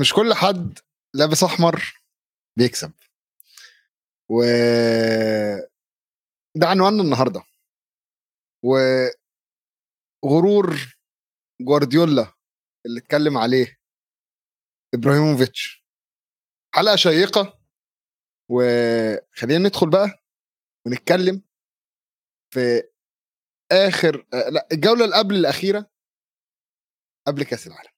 مش كل حد لابس أحمر بيكسب. و ده عنواننا النهارده. وغرور جوارديولا اللي اتكلم عليه إبراهيموفيتش. حلقة شيقة. وخلينا ندخل بقى ونتكلم في آخر آه، لا الجولة اللي قبل الأخيرة قبل كأس العالم.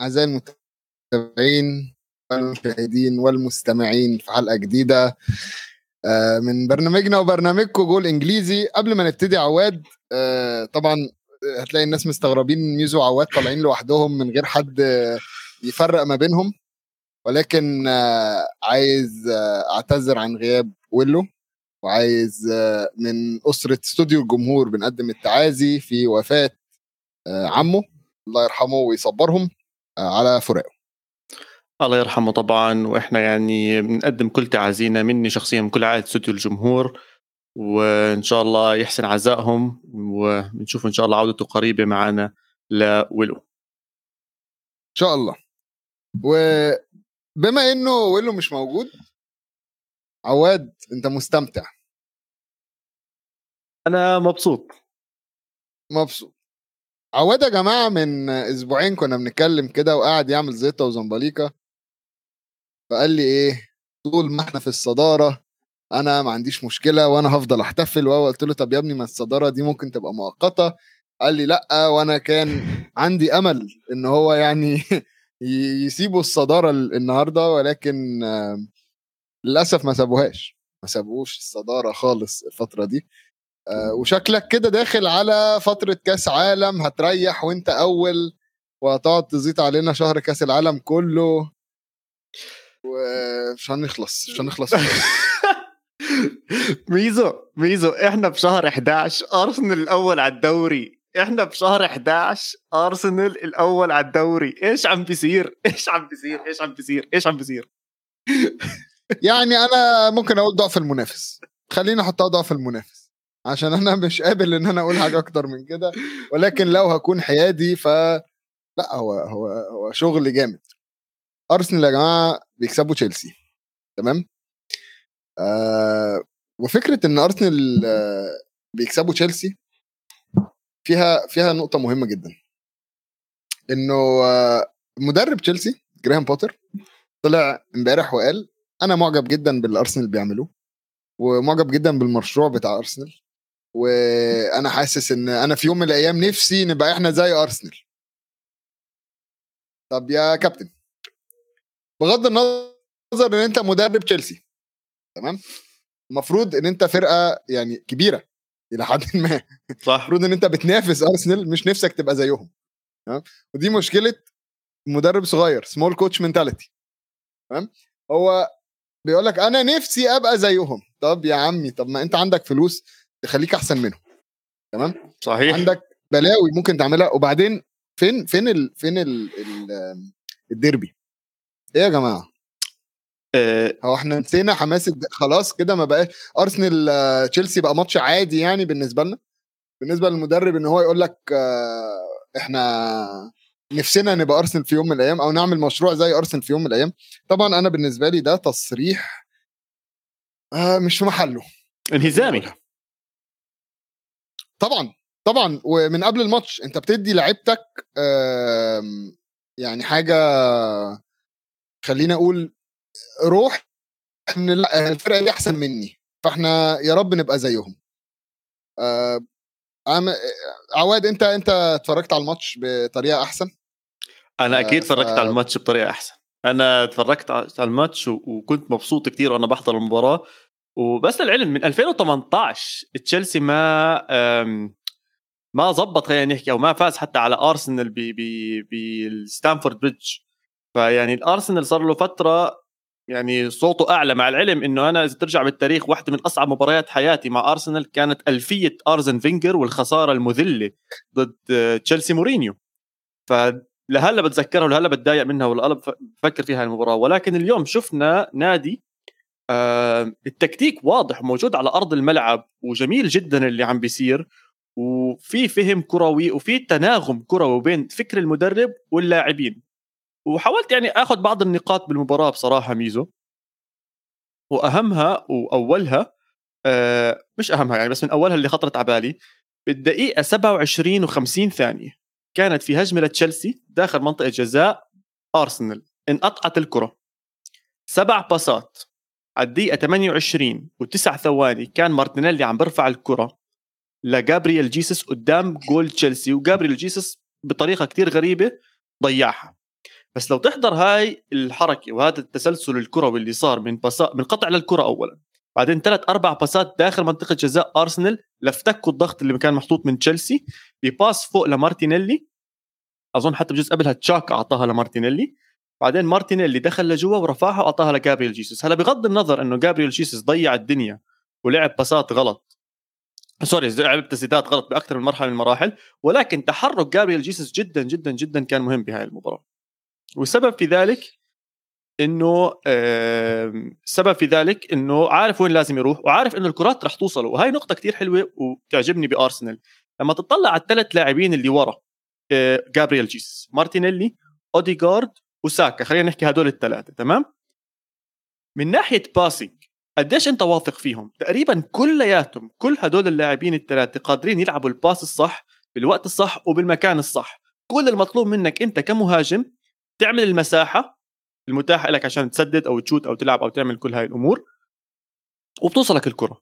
أعزائي المتابعين والمشاهدين والمستمعين في حلقة جديدة آه، من برنامجنا وبرنامجكم جول إنجليزي. قبل ما نبتدي عواد آه، طبعا هتلاقي الناس مستغربين ميزو وعواد طالعين لوحدهم من غير حد يفرق ما بينهم. ولكن آه، عايز أعتذر عن غياب ويلو وعايز من أسرة استوديو الجمهور بنقدم التعازي في وفاة عمه الله يرحمه ويصبرهم. على فراقه. الله يرحمه طبعا وإحنا يعني بنقدم كل تعازينا مني شخصيا من كل عائله استوديو الجمهور وإن شاء الله يحسن عزائهم ونشوف إن شاء الله عودته قريبة معنا لويلو. إن شاء الله. وبما إنه ويلو مش موجود عواد أنت مستمتع؟ أنا مبسوط. مبسوط. عواد يا جماعة من أسبوعين كنا بنتكلم كده وقاعد يعمل زيطة وزنبليكة. فقال لي إيه طول ما إحنا في الصدارة أنا ما عنديش مشكلة وأنا هفضل أحتفل. وهو قلت له طب يا ابني ما الصدارة دي ممكن تبقى مؤقتة؟ قال لي لأ وأنا كان عندي أمل إن هو يعني يسيبوا الصدارة النهارده ولكن للأسف ما سابوهاش. ما سابوش الصدارة خالص الفترة دي. وشكلك كده داخل على فترة كأس عالم هتريح وأنت أول وهتقعد تزيط علينا شهر كأس العالم كله. ومش هنخلص مش هنخلص. ميزو ميزو إحنا بشهر 11 أرسنال الأول على الدوري. إحنا بشهر 11 أرسنال الأول على الدوري. إيش عم بيصير؟ إيش عم بيصير؟ إيش عم بيصير؟ إيش عم بيصير؟ يعني أنا ممكن أقول ضعف المنافس. خليني أحطها ضعف المنافس. عشان أنا مش قابل إن أنا أقول حاجة أكتر من كده. ولكن لو هكون حيادي ف لا هو هو هو شغل جامد. أرسنال يا جماعة بيكسبوا تشيلسي. تمام؟ آه وفكرة إن أرسنال آه بيكسبوا تشيلسي فيها فيها نقطة مهمة جدا. إنه آه مدرب تشيلسي جراهام بوتر طلع إمبارح وقال أنا معجب جدا باللي ارسنال بيعملوه ومعجب جدا بالمشروع بتاع أرسنال. وأنا حاسس ان أنا في يوم من الأيام نفسي نبقى إحنا زي ارسنال. طب يا كابتن. بغض النظر ان انت مدرب تشيلسي. تمام؟ المفروض ان انت فرقة يعني كبيرة إلى حد ما. صح. المفروض ان انت بتنافس ارسنال مش نفسك تبقى زيهم. تمام؟ ودي مشكلة مدرب صغير small coach mentality تمام؟ هو بيقول لك أنا نفسي أبقى زيهم. طب يا عمي طب ما أنت عندك فلوس. تخليك أحسن منهم. تمام؟ صحيح. عندك بلاوي ممكن تعملها. وبعدين فين فين ال فين ال ال الديربي؟ إيه يا جماعة؟ أه. هو إحنا نسينا حماس خلاص كده ما بقى أرسنال آه، تشيلسي بقى ماتش عادي يعني بالنسبة لنا. بالنسبة للمدرب إن هو يقول لك آه، إحنا نفسنا نبقى أرسنال في يوم من الأيام أو نعمل مشروع زي أرسنال في يوم من الأيام. طبعا أنا بالنسبة لي ده تصريح آه، مش في محله. انهزامي. طبعا طبعا. ومن قبل الماتش أنت بتدي لعيبتك يعني حاجة خلينا أقول روح إن الفرقة دي أحسن مني فإحنا يا رب نبقى زيهم. عواد أنت أنت اتفرجت على الماتش بطريقة أحسن؟ أنا أكيد اتفرجت ف... على الماتش بطريقة أحسن. أنا اتفرجت على الماتش وكنت مبسوط كثير وأنا بحضر المباراة. وبس للعلم من 2018 تشيلسي ما ما ظبط خلينا نحكي أو ما فاز حتى على أرسنال بالستامفورد بريدج. فيعني الأرسنال صار له فترة يعني صوته أعلى مع العلم إنه أنا إذا ترجع بالتاريخ واحدة من أصعب مباريات حياتي مع أرسنال كانت ألفية أرسين فينجر والخسارة المذلة ضد تشيلسي مورينيو. فلهلا بتذكرها ولهلا بتضايق منها والقلب بفكر فيها المباراة. ولكن اليوم شفنا نادي آه التكتيك واضح وموجود على أرض الملعب وجميل جدا اللي عم بيصير وفي فهم كروي وفي تناغم كروي بين فكر المدرب واللاعبين. وحاولت يعني آخذ بعض النقاط بالمباراة بصراحة ميزو. وأهمها وأولها آه مش أهمها يعني بس من أولها اللي خطرت على بالي بالدقيقة 27 و50 ثانية كانت في هجمة لتشيلسي داخل منطقة جزاء أرسنال انقطعت الكرة. سبع باصات. على الدقيقه 28 وتسع ثواني كان مارتينيلي عم برفع الكرة لجابرييل جيسس قدام جول تشيلسي وجابرييل جيسس بطريقة كتير غريبة ضيعها. بس لو تحضر هاي الحركة وهذا التسلسل الكروي اللي صار من باسا من قطع للكرة اولا بعدين ثلاث أربع باسات داخل منطقة جزاء أرسنال لافتكوا الضغط اللي كان محطوط من تشيلسي ب pass فوق لمارتينيلي أظن حتى بجزء قبلها تشاكا أعطاها لمارتينيلي بعدين مارتينيلي دخل لجوا ورفعها وأعطاها لجابريل جيسوس. هلا بغض النظر إنه جابريل جيسوس ضيع الدنيا ولعب باسات غلط. sorry لعب تسديدات غلط بأكثر من مرحلة من المراحل ولكن تحرك جابريل جيسوس جدا جدا جدا كان مهم بهاي المباراة. والسبب في ذلك إنه السبب في ذلك إنه عارف وين لازم يروح وعارف إنه الكرات رح توصله. وهي نقطة كتير حلوة وتعجبني بأرسنال. لما تطلع على الثلاث لاعبين اللي ورا آه، جابرييل جيسوس مارتينيلي أوديغارد وساكا خلينا نحكي هدول الثلاثه تمام؟ من ناحية passing قديش أنت واثق فيهم؟ تقريبا كلياتهم كل هدول اللاعبين الثلاثه قادرين يلعبوا ال pass الصح بالوقت الصح وبالمكان الصح. كل المطلوب منك أنت كمهاجم تعمل المساحة المتاحة لك عشان تسدد أو تشوت أو تلعب أو تعمل كل هاي الأمور وبتوصلك الكرة.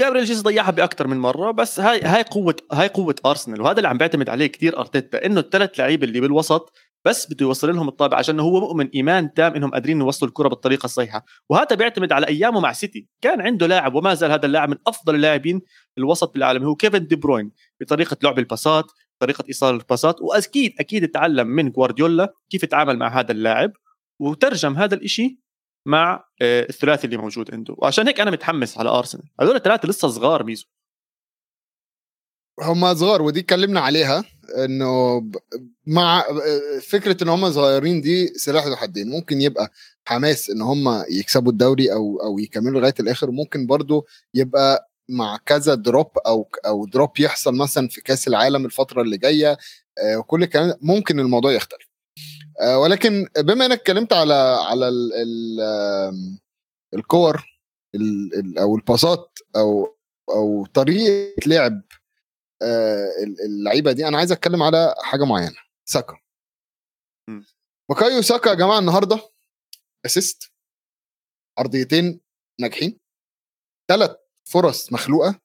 جابريل جيسوس ضيعها باكثر من مرة بس هاي هاي قوة هاي قوة أرسنال وهذا اللي عم بيعتمد عليه كثير أرتيتا إنه الثلاث لعيبه اللي بالوسط بس بده يوصل لهم الطابع عشان هو مؤمن إيمان تام إنهم قادرين يوصلوا الكرة بالطريقة الصحيحة. وهذا بيعتمد على أيامه مع سيتي. كان عنده لاعب وما زال هذا اللاعب من أفضل اللاعبين الوسط بالعالم. هو كيفن دي بروين بطريقة لعب الباسات طريقة إيصال الباسات واكيد أكيد تعلم من جوارديولا كيف يتعامل مع هذا اللاعب وترجم هذا الإشي مع آه، الثلاثي اللي موجود عنده. وعشان هيك أنا متحمس على أرسنال. هذول الثلاثة لسه صغار ميزو. هم صغار ودي اتكلمنا عليها. إنه مع فكرة إن هم صغيرين دي سلاح ذو حدين. ممكن يبقى حماس إن هم يكسبوا الدوري أو أو يكملوا لغاية الآخر. ممكن برضو يبقى مع كذا drop أو أو drop يحصل مثلا في كأس العالم الفترة اللي جاية آه، وكل الكلام ممكن الموضوع يختلف. آه، ولكن بما إنك اتكلمت على على ال ال الكور أو الباصات أو أو طريقة لعب اللعيبة دي. أنا عايز أتكلم على حاجة معينة. ساكا. بكايو ساكا يا جماعة النهارده اسيست عرضيتين ناجحين. ثلاث فرص مخلوقة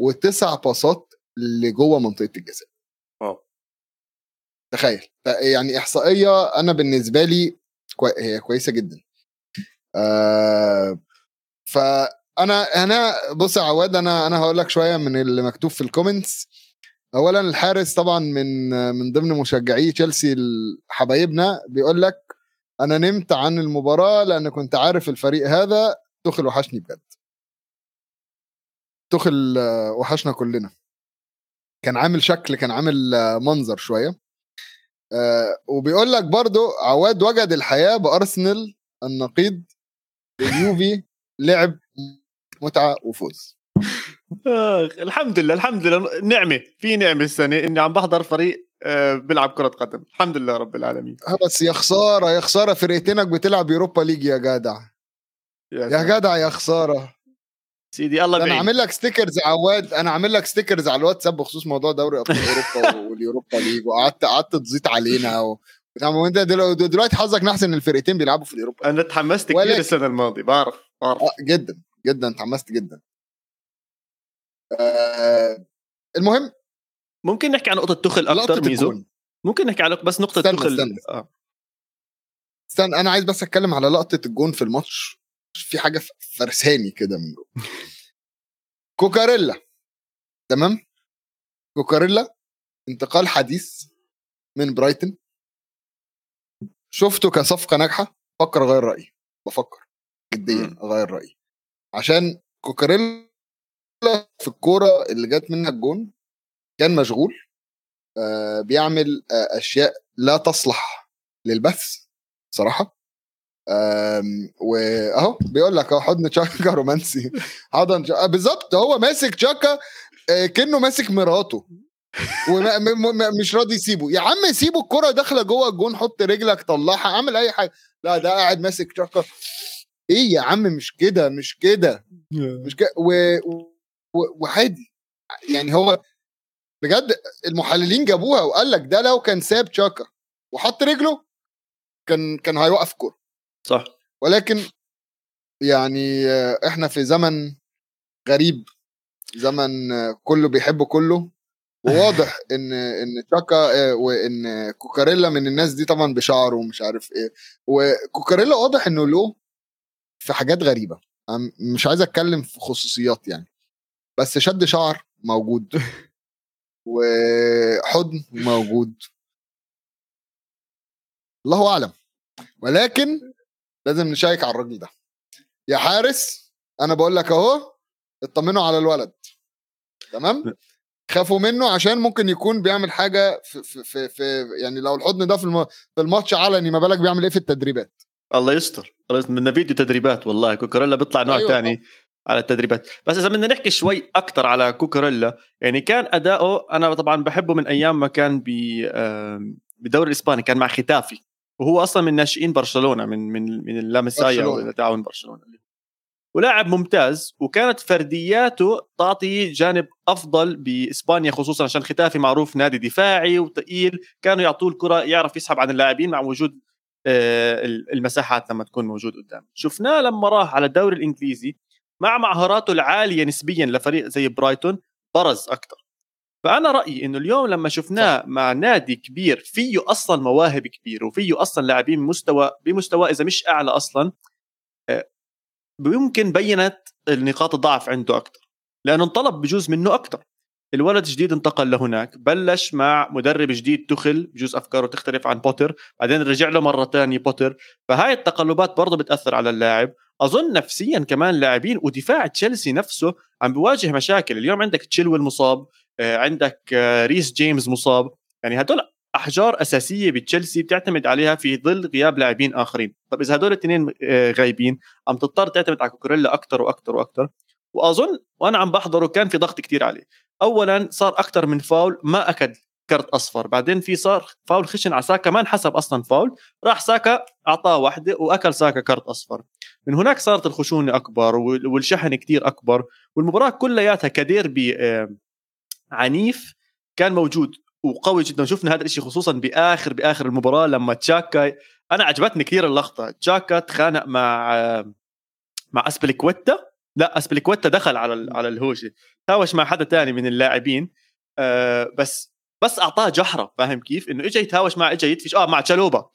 وتسع باصات لجوه منطقة الجزاء. آه تخيل. يعني إحصائية أنا بالنسبة لي كوي... هي كويسة جدا. آه فأنا أنا بص يا عواد أنا أنا هقول لك شوية من اللي مكتوب في الكومنتس اولا الحارس طبعا من من ضمن مشجعي تشيلسي حبايبنا بيقول لك أنا نمت عن المباراة لأن كنت عارف الفريق هذا تخل وحشني بجد. تخل وحشنا كلنا. كان عامل شكل كان عامل منظر شوية. آه وبيقول لك برضو عواد وجد الحياة بأرسنال النقيض. اليوفي لعب متعة وفوز. آه الحمد لله الحمد لله. نعمة في نعمة السنة إني عم بحضر فريق آه بيلعب كرة قدم. الحمد لله رب العالمين. بس يا خسارة يا خسارة فرقتينك بتلعب Europa League يا جدع. يا, يا جدع يا خسارة. سيدي الله أنا عامل لك stickers عواد أنا عامل لك stickers على الواتساب بخصوص موضوع دوري أبطال أوروبا وال Europa League وقعدت قعدت تزيط علينا و... وأنت دلوقتي حظك نحس إن الفرقتين بيلعبوا في الاوروبا أنا اتحمست كثير السنة الماضية بعرف بعرف. آه جدا جدا اتحمست جدا. آه المهم ممكن نحكي عن نقطة تخل أكثر ميزو؟ ممكن نحكي على بس نقطة استنى تخل. استنى. آه. استنى أنا عايز بس أتكلم على لقطة الجون في الماتش. في حاجة فرساني كده من جوه. كوكاريلا. تمام؟ كوكاريلا انتقال حديث من برايتن. شفته كصفقة ناجحة فكر غير رأيي. بفكر جديا أغير رأيي. عشان كوكاريلا في الكورة اللي جت منها الجون كان مشغول آه بيعمل آه أشياء لا تصلح للبث صراحة واهو بيقول لك أهو حضن تشاكا رومانسي حضن آه، بالظبط هو ماسك تشاكا آه كأنه ماسك مراته ومش راضي يسيبه يا عم سيبه الكرة داخلة جوه الجون حط رجلك طلعها اعمل أي حاجة. لا ده قاعد ماسك تشاكا. إيه يا عم مش كده مش كده مش كده وعادي. يعني هو بجد المحللين جابوها وقال لك ده لو كان ساب تشاكا وحط رجله كان كان هيوقف كورة. صح. ولكن يعني إحنا في زمن غريب زمن كله بيحب كله. وواضح إن إن تشاكا وإن كوكاريلا من الناس دي طبعا بشعره ومش عارف إيه. وكوكاريلا واضح إنه له في حاجات غريبة. مش عايز أتكلم في خصوصيات يعني. بس شد شعر موجود. وحضن موجود. الله أعلم. ولكن لازم نشيك على الراجل ده. يا حارس أنا بقول لك أهو اطمنوا على الولد. تمام؟ خافوا منه عشان ممكن يكون بيعمل حاجة في في في, يعني لو الحضن ده في في الماتش علني ما بالك بيعمل إيه في التدريبات؟ الله يستر. من فيديو تدريبات والله. كوكاريلا بيطلع نوع أيوة. ثاني على التدريبات. بس إذا بدنا نحكي شوي أكثر على كوكاريلا يعني كان أداؤه أنا طبعا بحبه من أيام ما كان بالدوري الإسباني كان مع ختافي. وهو أصلا من ناشئين برشلونة من من من اللامسايا وتعاون برشلونة. ولاعب ممتاز وكانت فردياته تعطي جانب أفضل بإسبانيا خصوصا عشان ختافي معروف نادي دفاعي وثقيل كانوا يعطوه الكرة يعرف يسحب عن اللاعبين مع وجود آه، المساحات لما تكون موجود قدام شفناه لما راح على الدوري الإنجليزي مع مهاراته العالية نسبيا لفريق زي برايتون برز أكثر فأنا رأيي إنه اليوم لما شفناه مع نادي كبير فيه أصلا مواهب كبيرة وفيه أصلا لاعبين مستوى بمستوى إذا مش أعلى أصلا آه، ممكن بينت النقاط الضعف عنده أكثر لأنه انطلب بجوز منه أكثر الولد جديد انتقل لهناك بلش مع مدرب جديد تخل بجوز أفكاره تختلف عن بوتر بعدين رجع له مرة ثانية بوتر. فهاي التقلبات برضه بتأثر على اللاعب. أظن نفسيا كمان لاعبين ودفاع تشيلسي نفسه عم بيواجه مشاكل. اليوم عندك تشيلويل مصاب آه، عندك آه، ريس جيمس مصاب. يعني هدول أحجار أساسية بتشيلسي بتعتمد عليها في ظل غياب لاعبين آخرين. طب إذا هدول الاثنين آه، غايبين عم تضطر تعتمد على كوكوريلا أكثر وأكثر وأكثر وأظن وأنا عم بحضره كان في ضغط كتير عليه. اولا صار أكثر من فاول ما اكد كرت أصفر. بعدين في صار فاول خشن على ساكا ما انحسب أصلا فاول راح ساكا أعطاه واحدة وأكل ساكا كرت أصفر. من هناك صارت الخشونة أكبر والشحن كتير أكبر والمباراة كلياتها كديربي عنيف كان موجود وقوي جدا. شفنا هذا الشيء خصوصا بآخر بآخر المباراة لما تشاكا أنا عجبتني كثير اللقطة. تشاكا تخانق مع مع أسبليكويتا. لا أسبليكويتا دخل على على الهوشه تهاوش مع حدا تاني من اللاعبين. آه بس بس أعطاه جحرة فاهم كيف؟ إنه اجى يتهاوش مع اجى يدفش آه مع تشالوبا.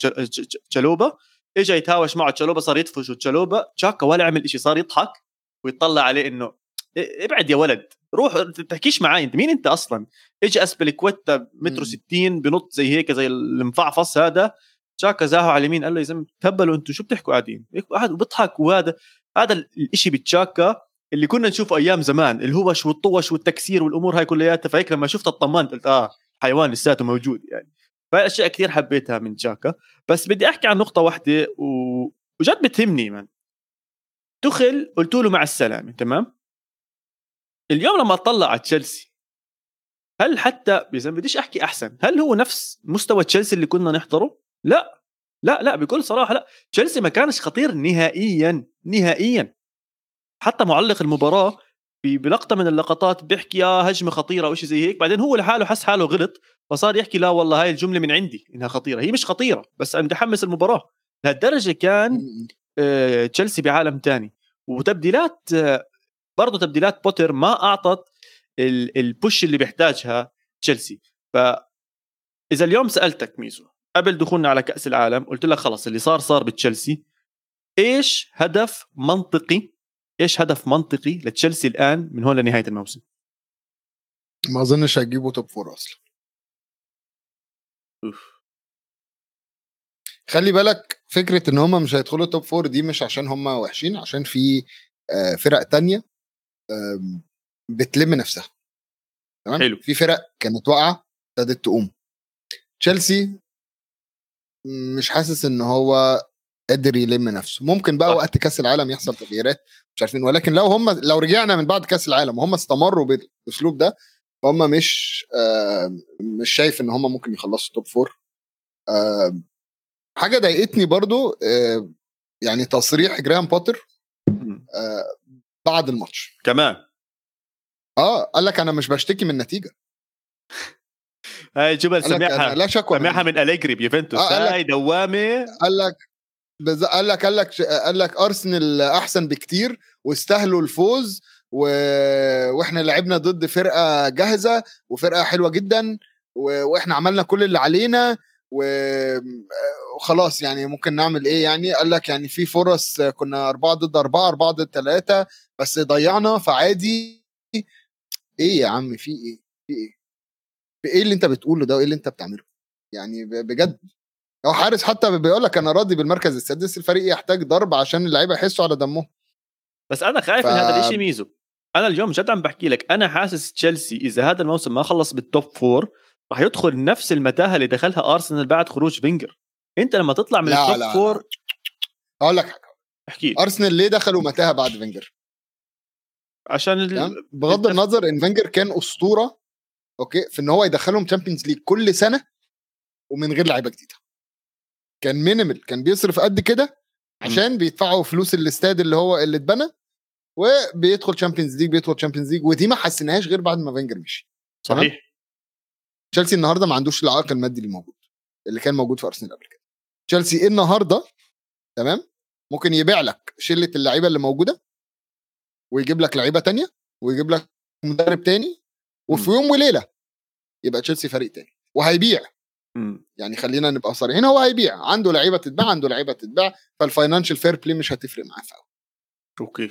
تشالوبا. اجى يتهاوش معه تشالوبا صار يدفش وتشالوبا تشاكا ولا عمل شيء صار يضحك ويطلع عليه إنه ابعد يا ولد روح تحكيش معي أنت مين أنت أصلا؟ اجى أسبليكويتا متر 60 بنط زي هيك زي المفعفص هذا. تشاكا زاهو على اليمين قال له يا زلمة تهبلوا أنتم شو بتحكوا قاعدين؟ قاعد وبضحك وهذا هذا الشيء بتشاكا اللي كنا نشوفه أيام زمان الهوش والطوش والتكسير والأمور هاي كلياتها. فهيك لما شفت اطمنت قلت آه حيوان لساته موجود يعني. فهي اشياء كثير حبيتها من تشاكا بس بدي أحكي عن نقطة واحدة و... وجد بتهمني من دخل قلت له مع السلامة تمام؟ اليوم لما اطلع على تشيلسي هل حتى بديش أحكي أحسن هل هو نفس مستوى تشيلسي اللي كنا نحضره؟ لا. لا لا بكل صراحة لا. تشيلسي ما كانش خطير نهائيا نهائيا. حتى معلق المباراة بلقطة من اللقطات بيحكي يا هجمة خطيرة أو شيء زي هيك. بعدين هو لحاله حس حاله غلط فصار يحكي لا والله هاي الجملة من عندي إنها خطيرة. هي مش خطيرة بس أنا بدي أحمس المباراة. لهالدرجة كان آه تشيلسي بعالم تاني. وتبديلات آه برضه تبديلات بوتر ما أعطت ال push اللي بيحتاجها تشيلسي. ف إذا اليوم سألتك ميزو قبل دخولنا على كأس العالم قلت لك خلص اللي صار صار بتشيلسي. إيش هدف منطقي إيش هدف منطقي لتشيلسي الآن من هون لنهاية الموسم ما أظنش هتجيبوا top four أصلا أوف. خلي بالك فكرة إن هم مش هيدخلوا top four دي مش عشان هم وحشين عشان في آه، فرق تانية بتلم نفسها تمام حلو. في فرق كانت واقعة ابتدت تقوم تشيلسي مش حاسس إن هو قادر يلم نفسه ممكن بقى صح. وقت كأس العالم يحصل تغييرات مش عارفين. ولكن لو هم لو رجعنا من بعد كأس العالم وهم استمروا بالاسلوب ده فهم مش آه مش شايف إن هم ممكن يخلصوا توب فور آه حاجة ضايقتني برضو آه يعني تصريح جراهام بوتر. آه بعد الماتش. كمان. آه قال لك أنا مش بشتكي من النتيجة. هاي جبل سمعها لا شكوى سمعها. من اليجري بيوفنتوس. آه، هاي دوامة. قال لك بز... قال لك قال لك قال لك أرسنال أحسن بكتير واستاهلوا الفوز و... وإحنا لعبنا ضد فرقة جاهزة وفرقة حلوة جدا و... وإحنا عملنا كل اللي علينا و... وخلاص يعني ممكن نعمل إيه يعني؟ قال لك يعني في فرص كنا أربعة ضد أربعة أربعة ضد ثلاثة بس ضيعنا فعادي. إيه يا عم في إيه؟ في إيه؟ في إيه اللي أنت بتقوله ده وإيه اللي أنت بتعمله؟ يعني بجد. هو حارس حتى بيقول لك أنا راضي بالمركز السادس الفريق يحتاج ضرب عشان اللعيبة يحسوا على دمهم. بس أنا خايف ف- من هذا الشيء ميزو. أنا اليوم جد عم بحكي لك أنا حاسس تشيلسي إذا هذا الموسم ما خلص بال top four راح يدخل نفس المتاهة اللي دخلها ارسنال بعد خروج فينجر. أنت لما تطلع من ال top لا، لا. four أقول لك حاجة. احكي. ارسنال ليه دخلوا متاهة بعد فينجر؟ عشان ال... تمام؟ بغض النظر إن فينجر كان أسطورة okay في إن هو يدخلهم Champions League كل سنة ومن غير لعيبة جديدة. كان minimal كان بيصرف قد كده عشان بيدفعوا فلوس الاستاد اللي هو اللي اتبنى وبيدخل Champions League بيدخل Champions League ودي ما حسيناهاش غير بعد ما فينجر مشي؟ صحيح. تشيلسي النهارده ما عندوش العائق المادي اللي موجود اللي كان موجود في ارسنال قبل كده. تشيلسي النهارده تمام؟ ممكن يبيع لك شلة اللعيبة اللي موجودة ويجيب لك لعيبة تانية ويجيب لك مدرب تاني وفي يوم وليلة يبقى تشيلسي فريق تاني وهيبيع. مم. يعني خلينا نبقى صريحين هو هيبيع عنده لعيبة تتباع عنده لعيبة تتباع فال financial fair play مش هتفرق معاه أوي. okay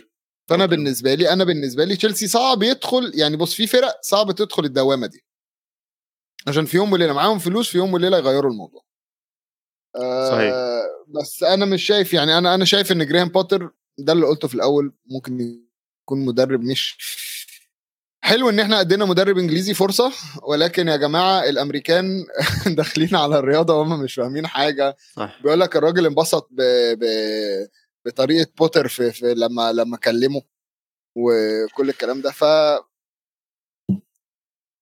فأنا okay. بالنسبة لي أنا بالنسبة لي تشيلسي صعب يدخل يعني بص في فرق صعب تدخل الدوامة دي عشان في يوم وليلة معاهم فلوس في يوم وليلة يغيروا الموضوع آه صحيح. بس أنا مش شايف يعني أنا أنا شايف إن جراهام بوتر ده اللي قلته في الأول ممكن يكون مدرب مش حلو إن إحنا ادينا مدرب إنجليزي فرصة ولكن يا جماعة الأمريكان داخلين على الرياضة وهم مش فاهمين حاجة. صح. بيقول لك الراجل انبسط ب... ب... بطريقة بوتر في... في لما لما كلمه وكل الكلام ده. ف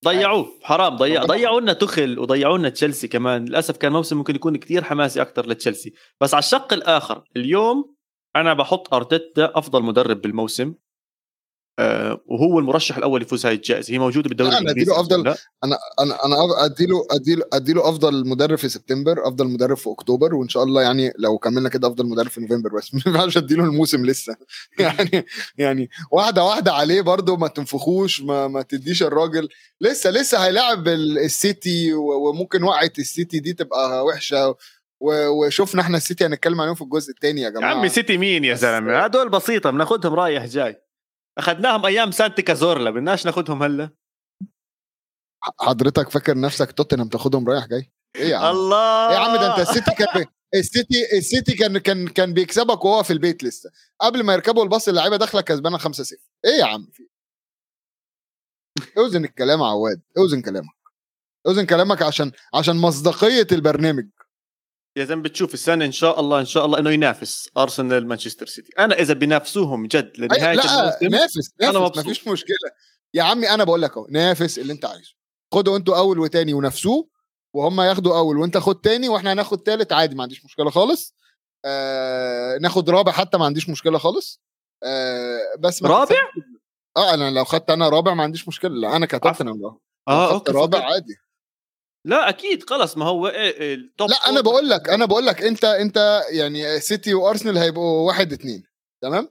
ضيعوه حرام ضيع ضيعوا لنا تخل وضيعوا لنا تشيلسي كمان. للأسف كان موسم ممكن يكون كتير حماسي أكثر لتشيلسي. بس على الشق الآخر اليوم أنا بحط أرتيتا أفضل مدرب بالموسم. آه وهو المرشح الأول يفوز هاي الجائزة. هي موجودة بالدوري أديله أفضل- لا. أنا أنا أنا أديله أديله أديله أفضل مدرب في سبتمبر أفضل مدرب في أكتوبر وإن شاء الله يعني لو كملنا كده أفضل مدرب في نوفمبر بس. ما ينفعش أديله الموسم لسه. يعني يعني واحدة واحدة عليه برضو ما تنفخوش ما, ما تديش الراجل. لسه لسه هيلاعب ال- السيتي وممكن وقعة السيتي دي تبقى وحشة. وشفنا إحنا السيتي هنتكلم عليهم في الجزء الثاني يا يا جماعة. عمي سيتي مين يا زلمة؟ هدول بسيطة بناخذهم رايح جاي. اخذناهم أيام سانتي كازورلا بدناش ناخذهم هلأ. حضرتك فاكر نفسك توتنهام تاخدهم رايح جاي؟ إيه يا عم؟ الله إيه يا عم ده أنت السيتي كان. السيتي السيتي كان كان كان بيكسبك وهو في البيت لسه. قبل ما يركبوا الباص اللعيبة داخلة كسبانة 5 0 إيه يا عم في؟ أوزن الكلام عواد أوزن كلامك. أوزن كلامك عشان عشان مصداقية البرنامج. يا زلمه بتشوف السنة إن شاء الله إن شاء الله إنه ينافس أرسنال مانشستر سيتي. أنا إذا بينافسوهم جد لنهاية لا نافس أنا نافس مبسوط. مفيش مشكلة. يا عمي أنا بقول لك أهو نافس اللي أنت عايزه. خدوا أنتوا أول وتاني ونافسوه وهم ياخدوا أول وأنت خد تاني وإحنا هناخد تالت عادي ما عنديش مشكلة خالص. آه ناخد رابع حتى ما عنديش مشكلة خالص. آه بس ما رابع؟ آه أنا لو خدت أنا رابع ما عنديش مشكلة لا أنا كتوتنهام آه okay رابع فكرت. عادي. لا أكيد خلص ما هو إيه إيه ال top لا أنا. بقول لك أنا بقول لك أنت أنت يعني سيتي وارسنال هيبقوا واحد اتنين تمام.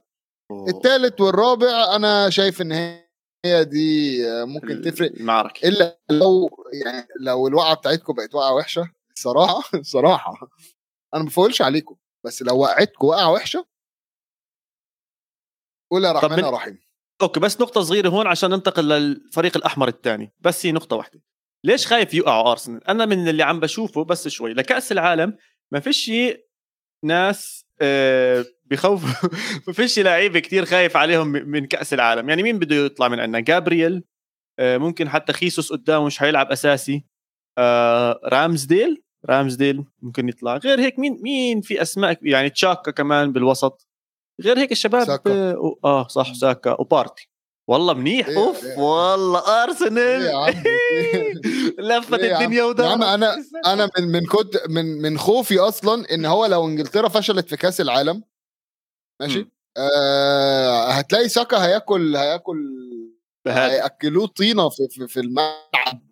التالت والرابع أنا شايف إن هي دي ممكن تفرق المعركة إلا لو يعني لو الوقعة بتاعتكم بقت وقعة وحشة الصراحه الصراحه أنا ما بفولش عليكم بس لو وقعتكم وقعة وحشة قول يا رحمن من- يا رحيم أوكي بس نقطة صغيرة هون عشان ننتقل للفريق الأحمر الثاني، بس هي نقطة واحدة. ليش خايف يقعوا أرسنال؟ أنا من اللي عم بشوفه بس شوي لكأس العالم ما فيش ناس آه، بخوف ما فيش لعيبه كتير خايف عليهم من كأس العالم. يعني مين بده يطلع من عندنا؟ جابرييل آه، ممكن حتى خيسوس قدامه مش حيلعب أساسي. آه، رامزديل؟ رامزديل ممكن يطلع. غير هيك مين مين في أسماء يعني تشاكا كمان بالوسط. غير هيك الشباب ساكا. آه صح ساكا. وبارتي والله منيح إيه أوف إيه والله أرسنال. إيه لفت الدنيا ودار يا عم أنا أنا من من كنت من من خوفي أصلا إن هو لو إنجلترا فشلت في كأس العالم ماشي؟ آه هتلاقي ساكا هياكل هياكل هيأكلوه طينة في, في, في الملعب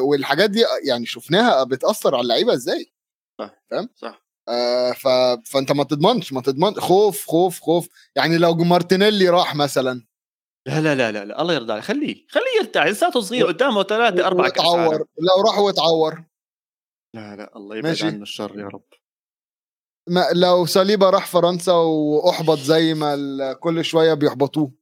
والحاجات دي يعني شفناها بتأثر على اللعيبة إزاي فاهم؟ صح. آه ف... فأنت ما تضمنش ما تضمن خوف خوف خوف. يعني لو مارتينيلي راح مثلا لا لا لا لا, لا. الله يرضى عليه خليه خليه يرتاح لساته صغير قدامه ثلاثة أربعة يتعور لو راح ويتعور لا لا الله يبعد عنه الشر يا رب. ما لو صليبة راح فرنسا وأحبط زي ما كل شوية بيحبطوه.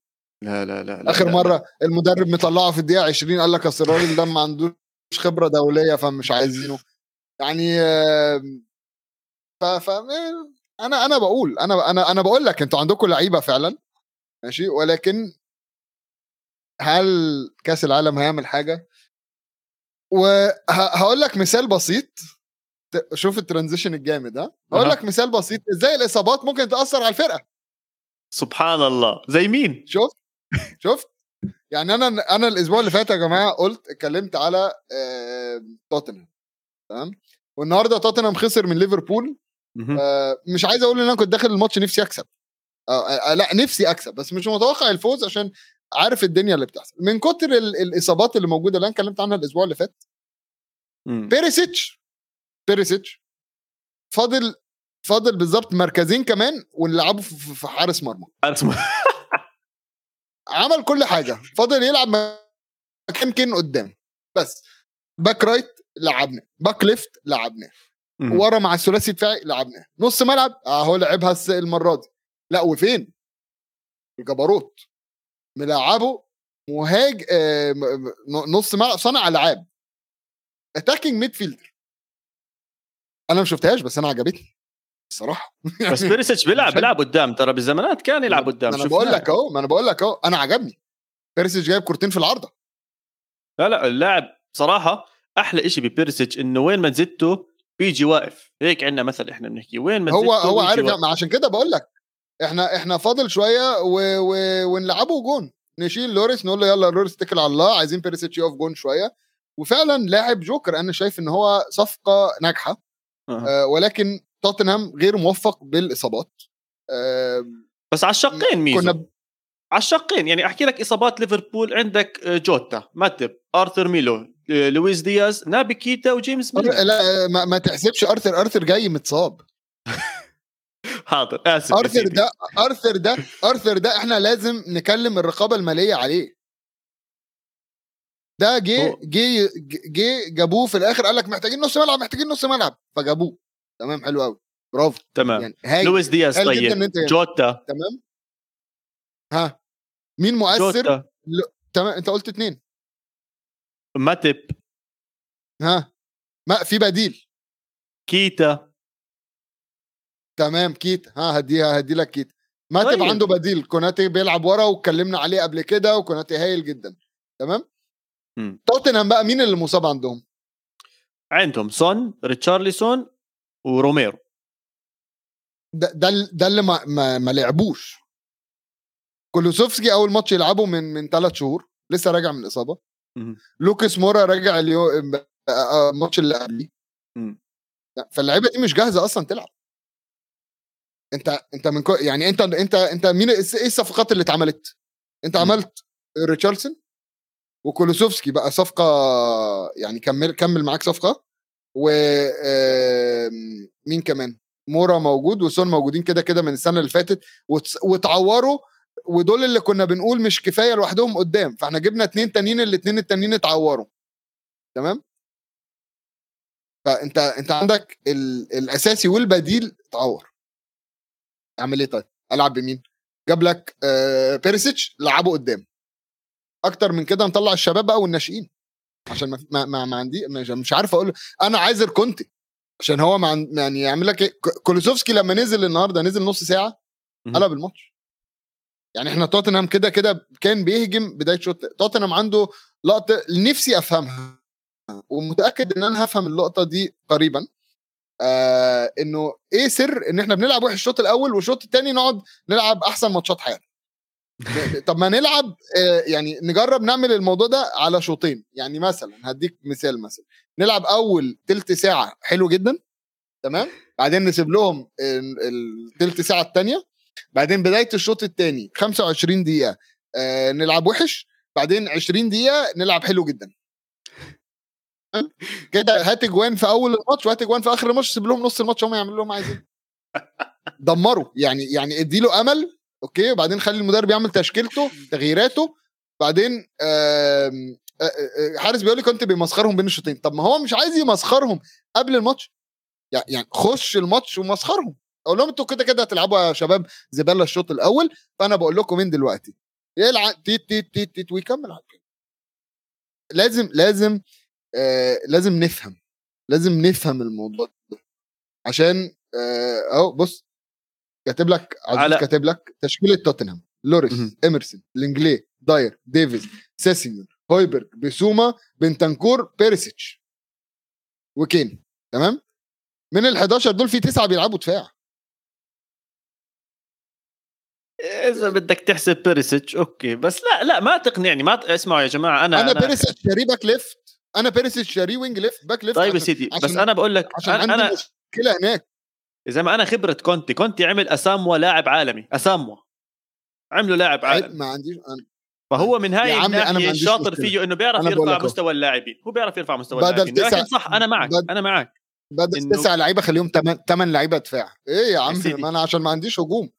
لا لا لا, لا آخر لا مرة لا. المدرب مطلعه في الدقيقة 20 قال لك أصل الراجل ده ما عندوش خبرة دولية فمش عايزينه. يعني ف, ف أنا أنا بقول أنا أنا أنا بقول لك أنتوا عندكم لعيبة فعلا ماشي ولكن هل كأس العالم هيعمل حاجة؟ وهقول لك مثال بسيط. شوف الترانزيشن الجامد ها؟ هقول لك مثال بسيط إزاي الإصابات ممكن تأثر على الفرقة. سبحان الله. زي مين؟ شفت شفت يعني أنا أنا الأسبوع اللي فات يا جماعة قلت اتكلمت على توتنهام تمام؟ والنهارده توتنهام خسر من ليفربول. آه مش عايز أقول إن أنا كنت داخل الماتش نفسي أكسب. آه لأ نفسي أكسب بس مش متوقع الفوز عشان عارف الدنيا اللي بتحصل. من كتر الإصابات اللي موجودة اللي أنا اتكلمت عنها الأسبوع اللي فات بيريسيتش بيريسيتش فاضل فاضل بالظبط مركزين كمان ونلعبوا في حارس مرمى. حارس مرمى. عمل كل حاجة. فاضل يلعب مكان كين قدام. بس. back right لعبنا. back left لعبناه ورا مع الثلاثي الدفاعي لعبناه نص ملعب اهو لعبها المرة دي. لا وفين؟ الجبروت. ما لعبه مهاج آه نص ملعب صانع ألعاب. attacking midfielder أنا ما شفتهاش بس أنا عجبتني. الصراحه بس بيريسيتش بيلعب بيلعب قدام. ترى بالزمانات كان يلعب قدام. أنا بقول لك أهو ما أنا بقول لك أهو أنا عجبني. بيريسيتش جايب كورتين في العارضة. لا لا اللاعب صراحة أحلى شيء ببيريسيتش إنه وين ما زدته بيجي واقف. هيك عندنا مثل إحنا بنحكي. وين ما هو هو عارف يعني عشان كده بقول لك إحنا إحنا فاضل شوية و... و... ونلعبه جون. نشيل لوريس نقول له يلا لوريس اتكل على الله عايزين بيريسيتش يقف جون شوية. وفعلا لاعب جوكر أنا شايف إن هو صفقة ناجحة أه. آه ولكن توتنهام غير موفق بالإصابات. آه بس على الشقين ميزو. كنا ب... على الشقين يعني أحكي لك إصابات ليفربول عندك آه، جوتا ماتب أرثر ميلو آه، لويس دياز نابي كيتا وجيمس ميلو. لا ما, ما تحسبش أرثر أرثر جاي متصاب. حاضر آسف أرثر ده أرثر ده أرثر ده إحنا لازم نكلم الرقابة المالية عليه. ده جه جه جه جابوه في الآخر قال لك محتاجين نص ملعب محتاجين نص ملعب فجابوه. تمام حلو قوي برافو. تمام. يعني لويس دياز طيب. جوتا. تمام. ها. مين مؤثر؟ جوتا. ل... تمام أنت قلت اثنين ماتب ها. ما في بديل. كيتا. تمام كيتا ها هديها هدي لك كيتا ماتب طيب. عنده بديل. كوناتي بيلعب ورا واتكلمنا عليه قبل كده وكوناتي هايل جدا. تمام؟ توتنهام بقى مين اللي مصاب عندهم؟ عندهم سون ريتشارليسون وروميرو. ده ده, ده اللي ما, ما, ما لعبوش. كولوسيفسكي أول ماتش يلعبه من من ثلاث شهور لسه راجع من الإصابة. لوكاس مورا رجع اليوم الماتش اللي قبليه. فاللعيبة دي مش جاهزة أصلا تلعب. انت انت من كو يعني انت انت انت مين إيه الصفقات اللي اتعملت؟ انت عملت ريتشاردسون وكولوسوفسكي بقى صفقة يعني كمل كمل معاك صفقة و مين كمان؟ مورا موجود وسون موجودين كده كده من السنة اللي فاتت وتعوروا ودول اللي كنا بنقول مش كفاية لوحدهم قدام فاحنا جبنا اتنين تانيين الاتنين التانيين اتعوروا. تمام؟ فانت انت عندك ال... الأساسي والبديل اتعور. اعمل إيه طيب؟ العب بمين؟ جاب لك آه بيريسيتش لعبه قدام. أكتر من كده نطلع الشباب بقى والناشئين. عشان ما ما, ما عندي مش عارف أقول أنا عايز الكونتي عشان هو مع يعني يعمل لك إيه؟ كولوسوفسكي لما نزل النهارده نزل نص ساعة قلب الماتش. يعني إحنا توتنهام كده كده كان بيهجم بداية شوط توتنهام عنده لقطة نفسي افهمها ومتأكد إن أنا هفهم اللقطة دي قريبا. آه إنه إيه سر إن إحنا بنلعب وحش الشوط الأول والشوط الثاني نقعد نلعب أحسن ماتشات حياتنا؟ طب ما نلعب آه يعني نجرب نعمل الموضوع ده على شوطين. يعني مثلا هديك مثال مثلا. نلعب أول تلت ساعة حلو جدا تمام؟ بعدين نسيب لهم التلت ساعة الثانية بعدين بداية الشوط الثاني 25 دقيقة آه نلعب وحش. بعدين 20 دقيقة نلعب حلو جدا. كده هات اجوان في أول الماتش وهات اجوان في آخر الماتش سيب لهم نص الماتش هم يعملوا لهم عايزين دمروا. يعني يعني ادي له أمل أوكي وبعدين خلي المدرب يعمل تشكيلته تغييراته بعدين حارس بيقول لي كنت بيمسخرهم بين الشوطين. طب ما هو مش عايز يمسخرهم قبل الماتش. يعني خش الماتش ومسخرهم. أقول لهم أنتوا كده كده هتلعبوا يا شباب زبالة الشوط الأول فأنا بقول لكم من دلوقتي. يلعب تيت تيت تيت تيت ويكمل على لازم لازم آه لازم نفهم لازم نفهم الموضوع ده. عشان آه أهو بص كاتب لك عزيز على... كاتب لك تشكيلة توتنهام لوريس ايمرسون لينجليه داير ديفيز سيسينيون هويبرج بسوما بنتنكور بيريسيتش وكين تمام؟ من ال 11 دول في تسعة بيلعبوا دفاع. إذا بدك تحسب بيريسيتش أوكي. بس لا لا ما تقنعني ما اسمعوا يا جماعة أنا أنا, أنا بيريسيتش شاري back left. أنا بيريسيتش شاري wing left back left طيب يا سيدي بس أنا بقول لك عشان أنا عندي مشكلة هناك. زي ما أنا خبرة كونتي كونتي عمل أساموا لاعب عالمي أساموا. عملوا لاعب عالمي. ما عنديش أنا. فهو من هاي الناحية الشاطر فيه إنه بيعرف يرفع مستوى اللاعبين. هو بيعرف يرفع مستوى اللاعبين. لكن صح أنا معك بدل أنا معك. بدل إنه... تسع لعيبة خليهم ثمان لعيبة دفاع. إيه يا عم ما أنا عشان ما عنديش هجوم.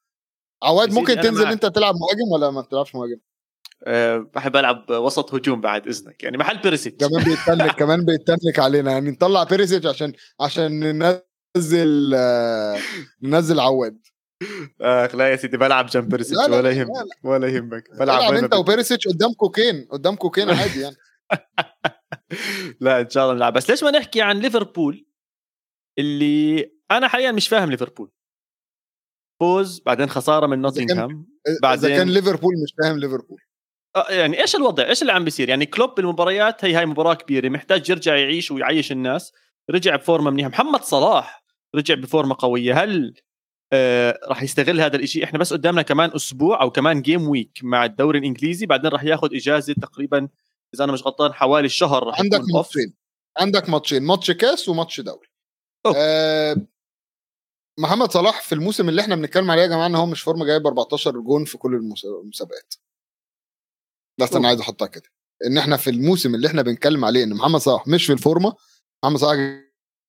عواد ممكن تنزل معك. أنت تلعب مهاجم ولا ما بتلعبش مهاجم؟ أه بحب ألعب وسط هجوم بعد إذنك. يعني محل بيريسيتش كمان بيتنك كمان بيتنك علينا. يعني نطلع بيريسيتش عشان عشان ننزل آه ننزل عواد. اخ لا يا سيدي بلعب جنب بيريسيتش ولا يهمك ولا يهمك. بلعب أنت وبيريسيتش قدامكو كين قدامكو كين عادي يعني. لا إن شاء الله نلعب. بس ليش ما نحكي عن ليفربول اللي أنا حاليا مش فاهم ليفربول؟ فوز بعدين خسارة من نوتنغهام بعدين اذا كان ليفربول مش فاهم ليفربول. آه، يعني إيش الوضع؟ إيش اللي عم بيصير؟ يعني كلوب بالمباريات هي هاي مباراة كبيرة محتاج يرجع يعيش ويعيش الناس. رجع ب form ة منيحة. محمد صلاح رجع بفورمة قوية. هل آه راح يستغل هذا الشيء إحنا بس قدامنا كمان أسبوع أو كمان game week مع الدوري الإنجليزي. بعدين راح ياخذ إجازة تقريبا إذا أنا مش غلطان حوالي الشهر راح عندك ماتشين. عندك ماتشين. ماتش كاس وماتش دوري. آه محمد صلاح في الموسم اللي إحنا بنتكلم عليه يا جماعة ان هو مش فورمة جايب 14 جون في كل المسابقات. بس أنا عايز أحطها كده. إن إحنا في الموسم اللي إحنا بنتكلم عليه إن محمد صلاح مش في الفورمة محمد صلاح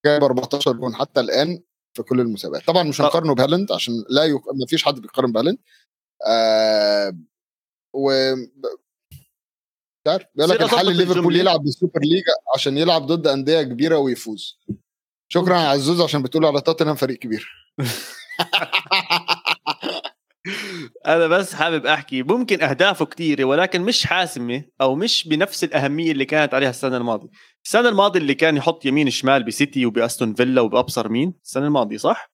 جايب 14 جون حتى الآن في كل المسابقات. طبعا مش هنقارنه بهالاند عشان لا يق... ما فيش حد بيقارن بهالاند. آه و عارف. بيقول لك الحل ليفربول يلعب بال Super League عشان يلعب ضد أندية كبيرة ويفوز. شكرا يا عزوز عشان بتقول على توتنهام فريق كبير. أنا بس حابب أحكي ممكن أهدافه كثيره ولكن مش حاسمة أو مش بنفس الأهمية اللي كانت عليها السنة الماضية. السنة الماضية اللي كان يحط يمين شمال بسيتي وباستون فيلا وما بعرف مين؟ السنة الماضية صح؟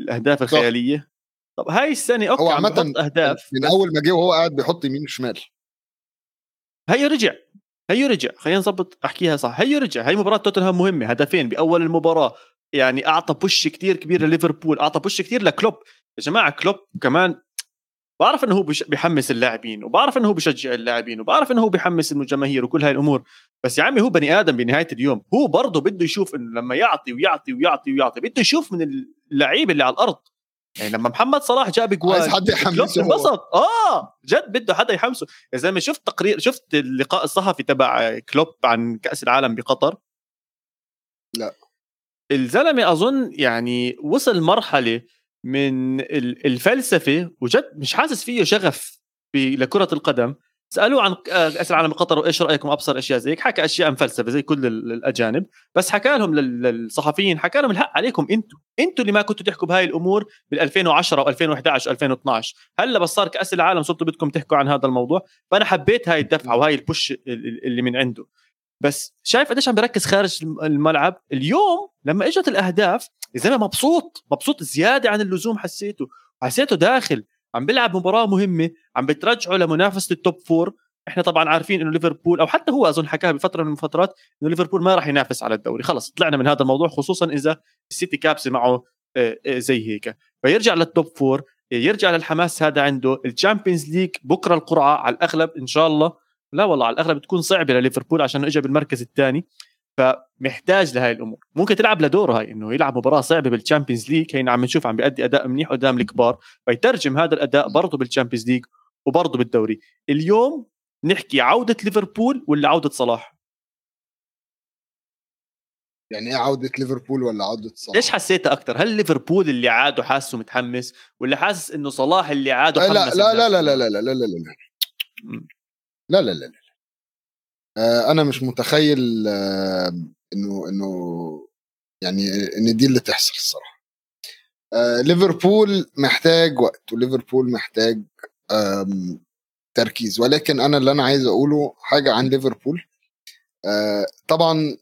الأهداف الخيالية. طب هاي السنة أوكي هو عامة أهداف. من أول ما جه وهو قاعد بيحط يمين وشمال هي رجع هي رجع. خلينا نظبط أحكيها صح. هي رجع. هي مباراة توتنهام مهمة هدفين بأول المباراة. يعني أعطى boost كتير كبير لليفربول أعطى boost كتير لكلوب. يا جماعة كلوب كمان بعرف إنه هو بيحمس اللاعبين وبعرف إنه هو بيشجع اللاعبين وبعرف إنه هو بيحمس الجماهير وكل هاي الأمور بس يا عمي هو بني آدم بنهاية اليوم هو برضه بده يشوف إنه لما يعطي ويعطي ويعطي ويعطي بده يشوف من اللعيبة اللي على الأرض. يعني لما محمد صلاح جاب جوال عايز حد يحمسه انبسط. آه جد بده حدا يحمسه. يا زلمة شفت تقرير شفت اللقاء الصحفي تبع كلوب عن كأس العالم بقطر؟ لا. الزلمة أظن يعني وصل مرحلة من الفلسفة وجد مش حاسس فيه شغف لكرة القدم. سألوه عن كاس العالم بقطر وإيش رأيكم؟ أبصر أشياء زي هيك. حكى أشياء مفلسفه زي كل الأجانب. بس حكى لهم للصحفيين حكى لهم الحق عليكم أنتم أنتم اللي ما كنتوا تحكوا بهاي الأمور بال 2010 و2011 و2012 هلأ بس صار كأس العالم صرتوا بدكم تحكوا عن هذا الموضوع. فأنا حبيت هاي الدفعة وهاي البوش اللي من عنده. بس شايف قديش عم بركز خارج الملعب؟ اليوم لما إجت الأهداف يا زلمه مبسوط مبسوط زيادة عن اللزوم حسيته. حسيته داخل عم بيلعب مباراة مهمة عم بترجعه لمنافسة ال top four إحنا طبعا عارفين إنه ليفربول أو حتى هو أظن حكاها بفترة من الفترات إنه ليفربول ما راح ينافس على الدوري. خلص طلعنا من هذا الموضوع خصوصا إذا السيتي كابسة معه آه، آه، زي هيك. فيرجع لل top four يرجع للحماس هذا عنده. ال Champions League بكرة القرعة على الأغلب إن شاء الله. لا والله على الأغلب بتكون صعبة لليفربول عشان اجى بالمركز الثاني. فمحتاج لهي الأمور ممكن تلعب لدوره هاي انه يلعب مباراه صعبه بال Champions League هينا عم نشوف عم بيأدي اداء منيح قدام الكبار فيترجم هذا الاداء برضه بال Champions League وبرضه بالدوري اليوم نحكي عوده ليفربول ولا عوده صلاح يعني إيه عوده ليفربول ولا عوده صلاح إيش حسيتها أكثر هل ليفربول اللي عاد وحاسه متحمس ولا حاسس انه صلاح اللي عاد لا لا لا لا لا لا لا لا لا لا لا لا لا لا آه أنا مش متخيل آه إنه إنه يعني إن دي اللي تحصل الصراحة. آه ليفربول محتاج وقت وليفربول محتاج تركيز. ولكن أنا اللي أنا عايز أقوله حاجة عن ليفربول آه طبعا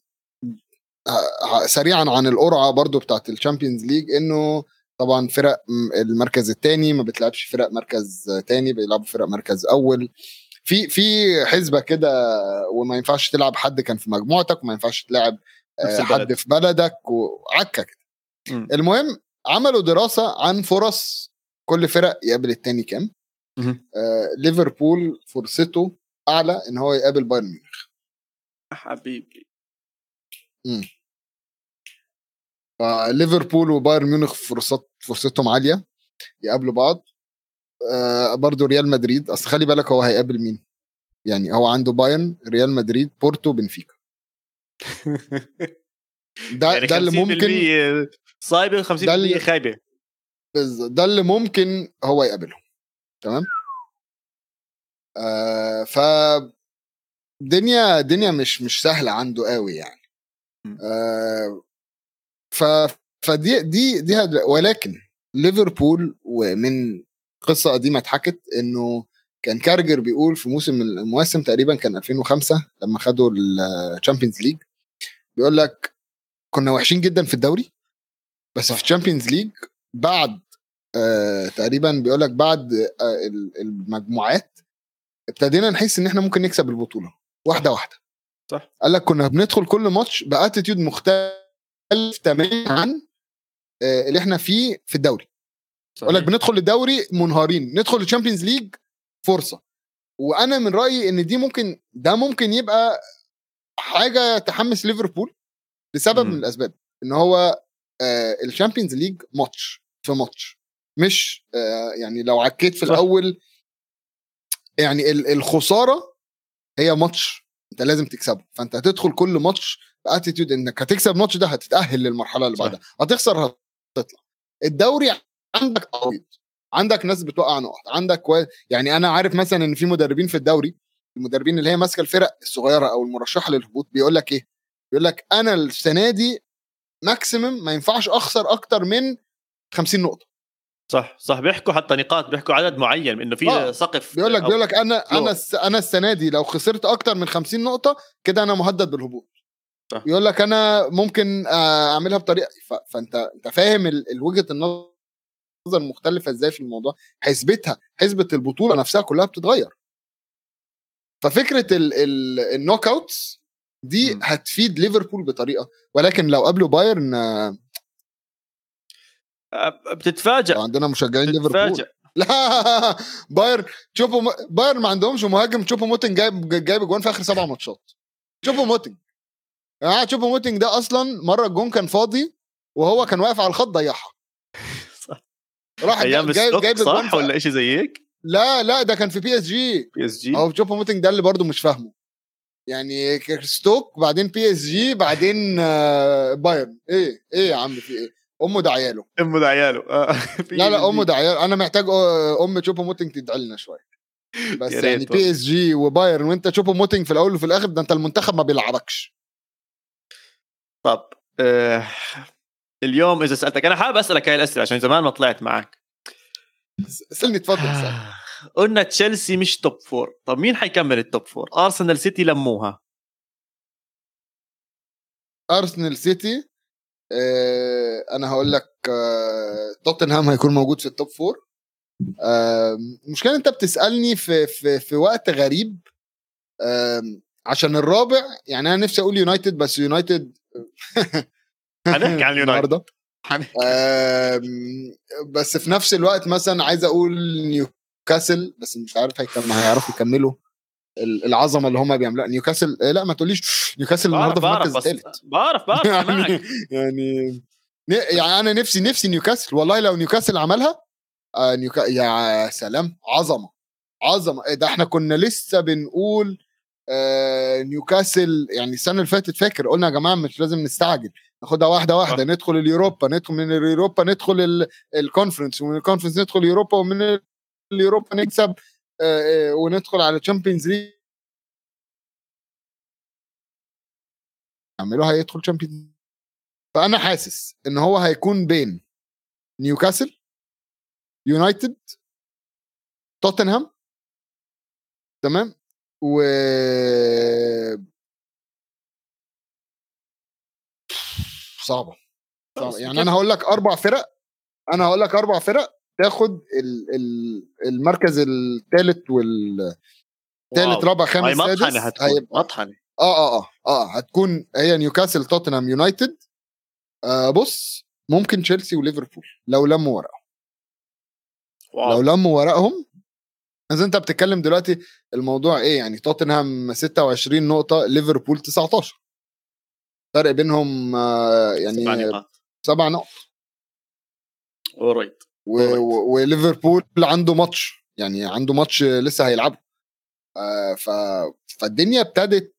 سريعا عن القرعة برضو بتاعت ال Champions League إنه طبعا فرق المركز الثاني ما بتلعبش فرق مركز ثاني بيلعبوا فرق مركز أول. في في حسبة كده وما ينفعش تلعب حد كان في مجموعتك وما ينفعش تلعب آه، حد في بلدك وعكه كده. المهم عملوا دراسة عن فرص كل فرق يقابل الثاني كام؟ آه ليفربول فرصته أعلى إن هو يقابل بايرن ميونخ. حبيبي. امم فليفربول وبايرن ميونخ فرصات فرصتهم عالية يقابلوا بعض. آه برضه ريال مدريد. أصل خلي بالك هو هيقابل مين؟ يعني هو عنده بايرن ريال مدريد بورتو بنفيكا. ده يعني ده اللي ممكن صايبه 50% خايبة. ده اللي ممكن هو يقابلهم تمام؟ آه ف دنيا دنيا مش مش سهلة عنده قوي يعني. آه ف فدي دي دي ولكن ليفربول ومن قصه قديمة اتحكت إنه كان كاراجر بيقول في موسم من المواسم تقريبا كان 2005 لما خدوا ال Champions League بيقول لك كنا وحشين جدا في الدوري بس في ال Champions League بعد آه تقريبا بيقول لك بعد آه المجموعات ابتدينا نحس إن إحنا ممكن نكسب البطولة واحدة واحدة. صح. قال لك كنا بندخل كل ماتش ب attitude مختلف تماما عن آه اللي إحنا فيه في الدوري. يقول لك بندخل الدوري منهارين ندخل ال Champions League فرصة. وأنا من رأيي إن دي ممكن ده ممكن يبقى حاجة تحمس ليفربول لسبب م. من الأسباب إن هو آه ال Champions League ماتش في ماتش. مش آه يعني لو عكيت في صح. الأول يعني الخسارة هي ماتش أنت لازم تكسبه. فأنت هتدخل كل ماتش ب attitude إنك هتكسب الماتش ده هتتأهل للمرحلة اللي بعدها. هتخسر هتطلع. الدوري عندك تعويض عندك ناس بتوقع نقط عندك و... يعني أنا عارف مثلا إن في مدربين في الدوري المدربين اللي هي ماسكة الفرق الصغيرة أو المرشحة للهبوط بيقول لك إيه بيقول لك أنا السنة دي ماكسيمم ما ينفعش أخسر أكتر من 50 نقطة صح صح بيحكوا حتى نقاط بيحكوا عدد معين إنه في آه. سقف بيقول لك بيقول لك أنا أنا أنا السنة دي لو خسرت أكتر من 50 نقطة كده أنا مهدد بالهبوط صح. يقول لك أنا ممكن آه، أعملها بطريقة فأنت أنت فاهم وجهة النظر مختلفة إزاي في الموضوع حسبتها حسبة البطولة نفسها كلها بتتغير. ففكرة ال knockouts دي. هتفيد ليفربول بطريقة ولكن لو قابلوا بايرن بتتفاجئ عندنا مشجعين ليفربول. لا بايرن تشوبو بايرن ما عندهمش مهاجم تشوبو موتنج جايب جايب اجوان في آخر سبع ماتشات. تشوبو موتنج يعني تشوبو موتنج ده أصلا مرة الجون كان فاضي وهو كان واقف على الخط ضيعها. راح أيام جايب جايب صح؟ ولا شيء زي هيك؟ لا لا ده كان في بي اس جي بي اس جي هو تشوبو موتنج ده اللي برضه مش فاهمه. يعني ستوك بعدين بي اس جي بعدين آه، بايرن إيه إيه يا عم في إيه؟ أمه ده عياله. أمه ده عياله. آه. لا لا أمه ده عياله أنا محتاج أم تشوبو موتنج تدعي لنا شوية. بس يعني بي اس جي وبايرن وأنت تشوبو موتنج في الأول وفي الآخر ده أنت المنتخب ما بيلعبكش. طب آه اليوم إذا سألتك أنا حابب أسألك هاي الأسئلة عشان زمان ما طلعت معك. اسالني تفضل اسال آه، قلنا تشيلسي مش top four طب مين حيكمل ال top four أرسنال سيتي لموها. أرسنال سيتي آه، أنا هقول لك آه، توتنهام هيكون موجود في ال top four المشكلة أنت بتسألني في في في وقت غريب. عشان الرابع يعني أنا نفسي أقول يونايتد بس يونايتد هنحكي عن يونايتد بس في نفس الوقت مثلا عايز أقول نيوكاسل بس مش عارف هيعرفوا يكملوا العظمة اللي هم بيعملوها. نيوكاسل إيه، لا ما تقوليش نيوكاسل النهارده في المركز الثالث بعرف بعرف يعني يعني يعني أنا نفسي نفسي نيوكاسل والله لو نيوكاسل عملها آه نيوكا يا سلام عظمة عظمة. إيه ده إحنا كنا لسه بنقول آه نيوكاسل يعني السنة اللي فاتت فاكر قلنا يا جماعة مش لازم نستعجل. ناخدها واحدة واحدة. ندخل اليوروبا ندخل من اليوروبا ندخل الكونفرنس ومن الكونفرنس ندخل اليوروبا ومن اليوروبا نكسب آه، آه، وندخل على Champions League يعملوها هيدخل Champions فأنا حاسس إن هو هيكون بين نيوكاسل يونايتد توتنهام تمام؟ و صعبة. صعبة. يعني أنا هقول لك أربع فرق أنا هقول لك أربع فرق تاخد المركز الثالث والثالث رابع خامس سادس مطحنة هتكون مطحنة. آه آه آه آه هتكون هي نيوكاسل توتنهام يونايتد. آه بص ممكن تشيلسي وليفربول لو لموا ورقهم لو لموا ورقهم بس أنت بتتكلم دلوقتي الموضوع إيه؟ يعني توتنهام 26 نقطة ليفربول 19 فرق بينهم آه يعني سبع نقط سبع نقط. اورايت وليفربول عنده ماتش يعني عنده ماتش لسه هيلعبه. آه ف... فالدنيا ابتدت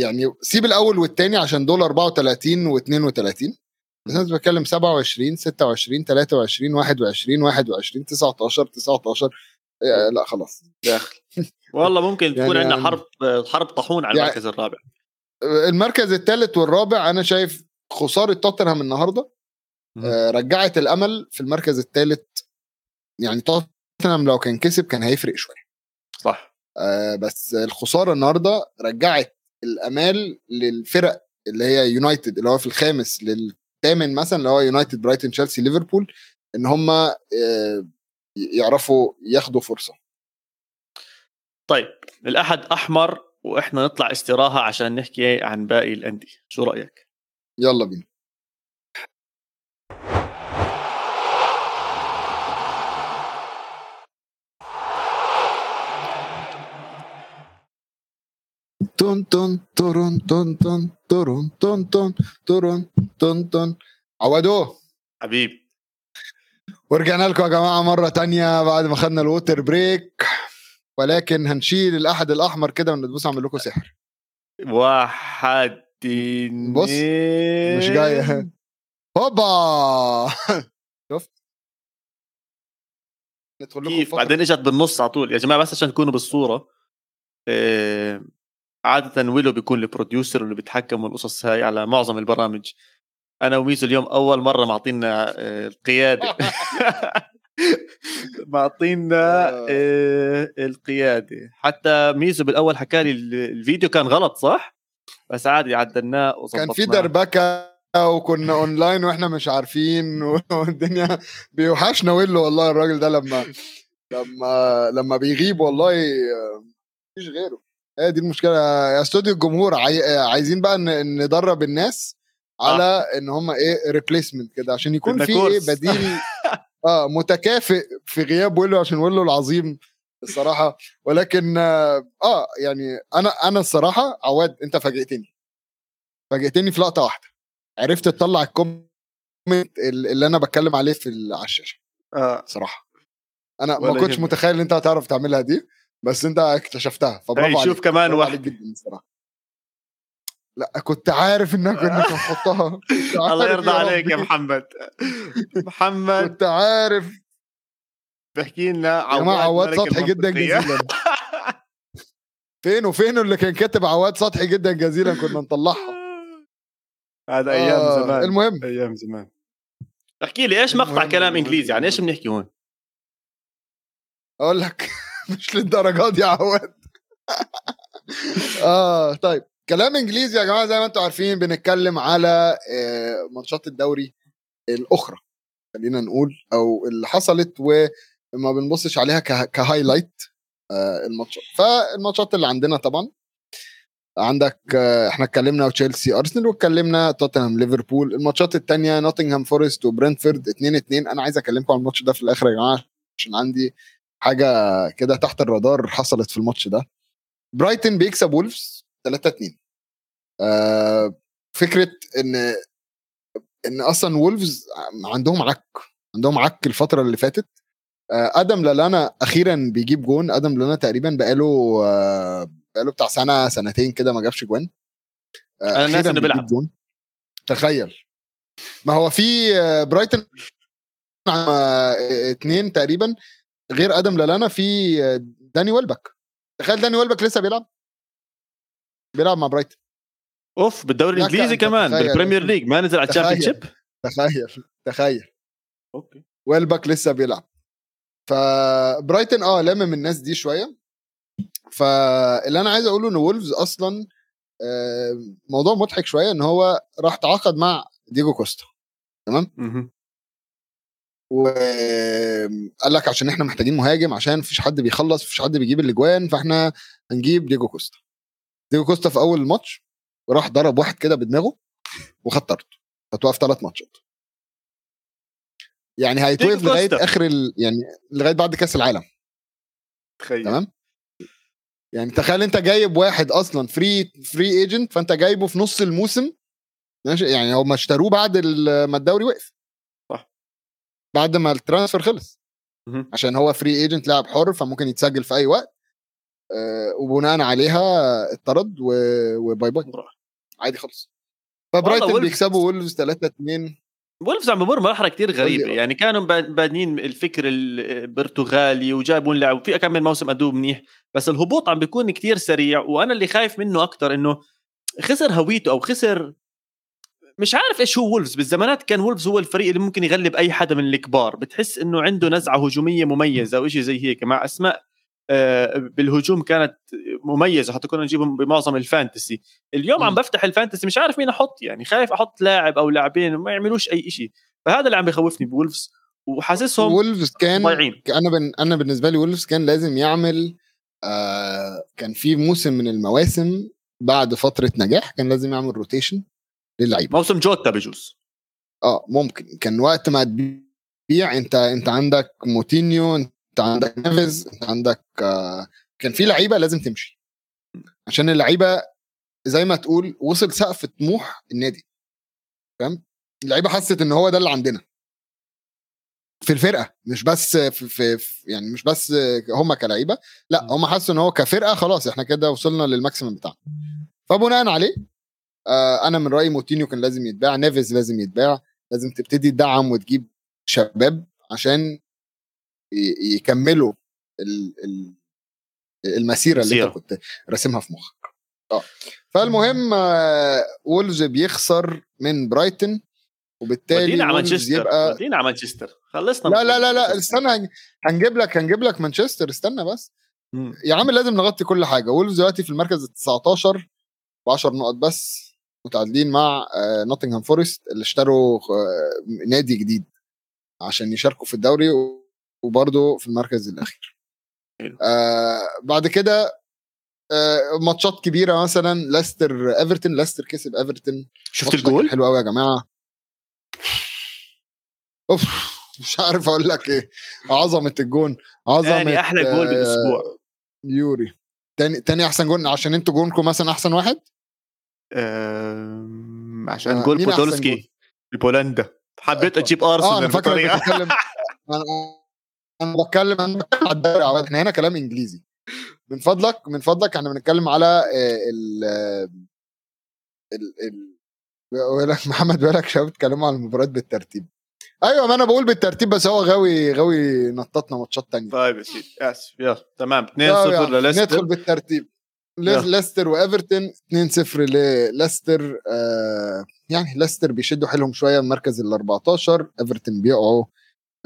يعني سيب الأول والثاني عشان دول 34 و32 بس أنا بتكلم 27 26 23 21 21 19 19 لا خلاص. داخل والله ممكن تكون يعني عندنا حرب حرب طاحنة على المركز يعني الرابع. المركز الثالث والرابع أنا شايف خسارة توتنهام النهارده آه رجعت الأمل في المركز الثالث يعني توتنهام لو كان كسب كان هيفرق شوية. صح. آه بس الخسارة النهارده رجعت الأمال للفرق اللي هي يونايتد اللي هو في الخامس للثامن مثلا اللي هو يونايتد برايتن تشيلسي ليفربول إن هم آه يعرفوا ياخدوا فرصة. طيب الأحد أحمر وإحنا نطلع استراحة عشان نحكي عن باقي الأندية. شو رأيك؟ يلا بينا. تون تون تورون تون تون تورون تون تون تورون تون تون عودوه حبيب. ورجعنا لكم يا جماعة مرة تانية بعد ما خدنا ال water break. ولكن هنشيل الأحمر الأحمر كده وندوس اعمل لكم سحر. واحد بص مش جاية. هوبا! شفت؟ ندخل لكم كيف؟ بعدين اجت بالنص على طول. يا جماعة بس عشان تكونوا بالصورة. إيه عادة ويلو بيكون ال producer اللي بيتحكم بالقصص هاي على معظم البرامج. أنا وميزو اليوم أول مرة معطينا آه، القيادة. معطينا آه. آه، القيادة. حتى ميزو بالأول حكى لي الفيديو كان غلط صح؟ بس عادي عدلناه كان في دربكة وكنا اونلاين وإحنا مش عارفين والدنيا بيوحشنا ويلو والله الراجل ده لما لما لما بيغيب والله مفيش غيره. هي دي المشكلة. يا استوديو الجمهور عايزين بقى ندرب الناس على آه. إن هم إيه replacement كده عشان يكون في إيه بديل آه متكافئ في غياب ويلو عشان ويلو العظيم الصراحة. ولكن آه يعني أنا أنا الصراحة عواد أنت فاجئتني. فاجئتني في لقطة واحدة. عرفت تطلع ال comment اللي أنا بتكلم عليه في على الشاشة. آه. صراحة. أنا ما كنتش متخيل إن أنت هتعرف تعملها دي بس أنت اكتشفتها. فبرافو عليك. شوف كمان واحد. جدا الصراحة. لا كنت عارف انك كنت هتحطها الله يرضى عليك يا محمد. محمد. كنت عارف. تحكي لنا عواد عواد سطحي جدا جزيلا. فين وفين اللي كان كاتب عواد سطحي جدا جزيلا كنا نطلعها؟ هذا أيام آه زمان. المهم. أيام زمان. احكي لي إيش مقطع كلام إنجليزي؟ يعني إيش بنحكي هون؟ أقول لك مش للدرجات يا عواد. آه طيب. كلام إنجليزي يا جماعة زي ما أنتم عارفين بنتكلم على آه، ماتشات الدوري الأخرى خلينا نقول أو اللي حصلت وما بنبصش عليها ك highlight آه، الماتشات فالماتشات اللي عندنا طبعا عندك آه، إحنا اتكلمنا تشيلسي أرسنال واتكلمنا توتنهام ليفربول. الماتشات الثانية نوتنغهام فورست وبرنتفورد 2 2 أنا عايز أكلمكم عن الماتش ده في الآخر يا جماعة عشان عندي حاجة كده تحت الرادار حصلت في الماتش ده. برايتن بيكسب وولفز 3 2 آه فكرة إن إن أصلا وولفز عندهم عك عندهم عك الفترة اللي فاتت. آه آدم لالانا أخيرا بيجيب جون. آدم لالانا تقريبا بقاله آه بقاله بتاع سنة سنتين كده ما جابش جوان. آه أنا ناسي إنه بيلعب. جون. تخيل. ما هو في آه، برايتن آه، اتنين تقريبا. غير آدم لالانا في آه، داني ويلبك تخيل داني ويلبك لسه بيلعب. بيلعب مع برايتن أوف بالدوري الإنجليزي كمان بال Premier League ما نزل على ال Championship تخيل تخيل. أوكي. ويلبك لسه بيلعب. فبرايتن آه لامم الناس دي شوية. فاللي أنا عايز أقوله إن وولفز أصلا موضوع مضحك شوية إن هو راح تعاقد مع ديجو كوستا. تمام؟ وقال لك عشان إحنا محتاجين مهاجم عشان مفيش حد بيخلص مفيش حد بيجيب الأجوان فإحنا هنجيب ديجو كوستا. ديجو كوستا في أول الماتش راح ضرب واحد كده بدماغه وخد طرد فتوقف ثلاث ماتشات. يعني هيتوقف لغاية آخر ال... يعني لغاية بعد كأس العالم. تخيل. تمام؟ يعني تخيل أنت جايب واحد أصلا free free agent فأنت جايبه في نص الموسم. ماشي؟ يعني هم اشتروه بعد ما الدوري وقف. صح. بعد ما ال transfer خلص. عشان هو free agent لاعب حر فممكن يتسجل في أي وقت. أه وبناء عليها اتطرد و bye bye. عادي خالص. فبرايتن بيكسبوا وولفز 3 2 وولفز عم بمر مرحله كتير غريبة. يعني كانوا بادين الفكر البرتغالي وجابوا لعب في كم من موسم ادوه منيح. بس الهبوط عم بيكون كتير سريع وأنا اللي خايف منه أكثر إنه خسر هويته أو خسر مش عارف إيش هو وولفز بالزمانات كان وولفز هو الفريق اللي ممكن يغلب أي حدا من الكبار. بتحس إنه عنده نزعة هجومية مميزة أو شيء زي هيك مع أسماء بالهجوم كانت مميزة. حتى كنا نجيبهم بمعظم ال fantasy. اليوم م. عم بفتح ال fantasy مش عارف مين أحط يعني خايف أحط لاعب أو لاعبين ما يعملوش أي شيء فهذا اللي عم بخوفني بولفز. وحاسسهم وولفز كان ضايعين. أنا بن... أنا بالنسبة لي وولفز كان لازم يعمل آه كان في موسم من المواسم بعد فترة نجاح كان لازم يعمل rotation للعيبة. موسم جوتا بجوز. آه ممكن. كان وقت ما تبيع أنت أنت عندك موتينيو أنت عندك نيفز انت عندك كان في لعيبة لازم تمشي. عشان اللعيبة زي ما تقول وصل سقف طموح النادي. فاهم؟ اللعيبة حست إن هو ده اللي عندنا. في الفرقة مش بس في, في, في يعني مش بس هم كلعيبة لا هم حسوا إن هو كفرقة خلاص إحنا كده وصلنا لل maximum بتاعنا. فبناء عليه آه أنا من رأيي موتينيو كان لازم يتباع نيفز لازم يتباع لازم تبتدي تدعم وتجيب شباب عشان يكملوا المسيرة اللي انت كنت راسمها في مخك. آه. فالمهم آه وولفز بيخسر من برايتون وبالتالي ودينا على مانشستر يبقى ودينا على مانشستر. خلصنا لا لا لا لا استنى هنجيب لك هنجيب لك مانشستر استنى بس. م. يا عم لازم نغطي كل حاجة. وولفز دلوقتي في المركز ال 19 ب 10 نقط بس متعادلين مع نوتنغهام فورست اللي اشتروا آه، نادي جديد عشان يشاركوا في الدوري وبرضه في المركز الأخير. آه بعد كده آه ماتشات كبيرة مثلا ليستر إيفرتون ليستر كسب إيفرتون. شفت الجول؟ حلو قوي يا جماعة. أوف مش عارف أقول لك إيه. عظمة الجون عظمة يعني أحلى جول آه بالأسبوع. يوري. تاني تاني أحسن جول عشان أنتوا جونكم مثلا أحسن واحد؟ آه عشان آه جول بودولسكي ببولندا حبيت آه، أجيب ارسنال آه أنا فاكر بتتكلم. أنا بتكلم أنا بتكلم على الدوري إحنا هنا كلام إنجليزي. من فضلك من فضلك إحنا بنتكلم على آه، ال ال ال لك محمد بيقول لك شباب بيتكلموا على المباريات بالترتيب. أيوه ما أنا بقول بالترتيب بس هو غاوي غاوي نططنا ماتشات تانية. طيب يا سيدي اسف يلا تمام. 2-0 لليستر. ندخل بالترتيب. ليستر وإيفرتون 2-0 لليستر. آه يعني ليستر بيشدوا حيلهم شوية المركز ال 14 إيفرتون بيقعوا.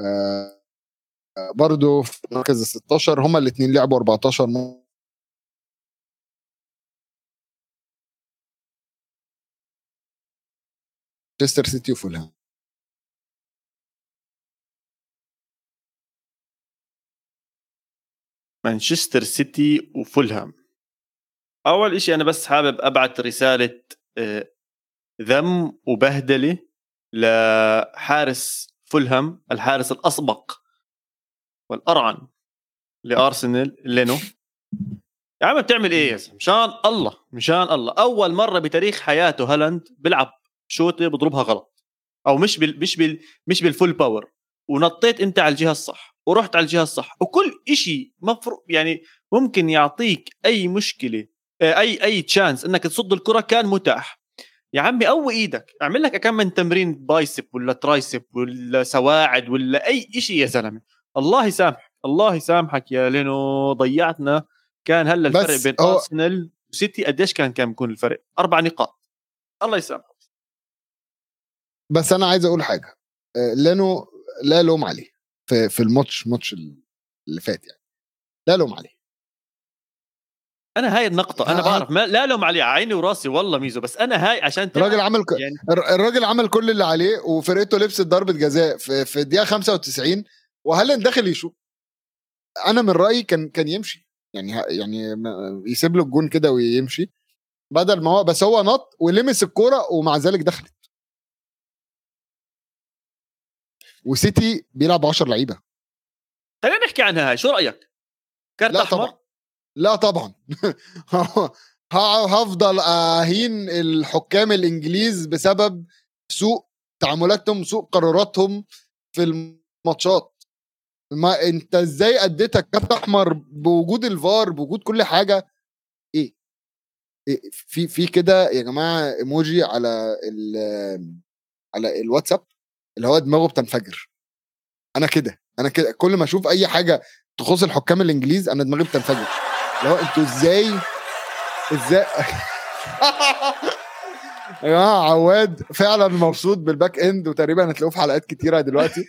آه برضه في المركز ال 16 هما الاثنين لعبوا 14 م... مانشستر سيتي وفولهام. مانشستر سيتي وفولهام. أول إشي أنا بس حابب أبعث رسالة آه، ذم وبهدلة لحارس فولهام الحارس الأسبق. والأرعن لأرسنال لينو. يا عم بتعمل إيه يا زلمة؟ مشان الله مشان الله. أول مرة بتاريخ حياته هالاند بيلعب شوطة بضربها غلط. أو مش بال مش بال مش بال full power ونطيت أنت على الجهة الصح ورحت على الجهة الصح. وكل إشي مفروض يعني ممكن يعطيك أي مشكلة آه، أي أي chance إنك تصد الكرة كان متاح. يا عمي قوي إيدك. اعمل لك كم من تمرين bicep ولا tricep ولا سواعد ولا أي شيء يا زلمة. الله يسامحك الله يسامحك يا لينو ضيعتنا. كان هلأ الفرق بين أو... أرسنال وسيتي قديش كان كان بيكون الفرق؟ أربع نقاط. الله يسامحك. بس أنا عايز أقول حاجة. آه، لينو لا لوم عليه في في الماتش ماتش اللي فات يعني. لا لوم عليه. أنا هاي النقطة أنا بعرف. ما لا لوم عليه عيني وراسي والله ميزو. بس أنا هاي عشان الراجل عمل. يعني... الراجل عمل كل اللي عليه وفرقته لبست ضربة جزاء في, في الدقيقة 95 وهل داخل يشوف أنا من رأيي كان كان يمشي. يعني يعني يسيب له الجون كده ويمشي. بدل ما هو بس هو نط ولمس الكورة ومع ذلك دخلت. وسيتي بيلعب 10 لعيبة. خلينا نحكي عنها. هاي شو رأيك؟ كارت لا أحمر؟ طبعا. لا طبعا. هفضل أهين الحكام الإنجليز بسبب سوء تعاملاتهم سوء قراراتهم في الماتشات. ما انت إزاي اديتك كارت أحمر بوجود الفار بوجود كل حاجة؟ إيه, إيه في في كده يا جماعة إيموجي على ال على الواتساب اللي هو دماغه بتنفجر. أنا كده أنا كده. كل ما أشوف أي حاجة تخص الحكام الإنجليز أنا دماغي بتنفجر. اللي هو أنتوا إزاي؟ إزاي؟ يا جماعة عواد فعلا مبسوط بال back end وتقريبا هتلاقوه في حلقات كتيرة دلوقتي.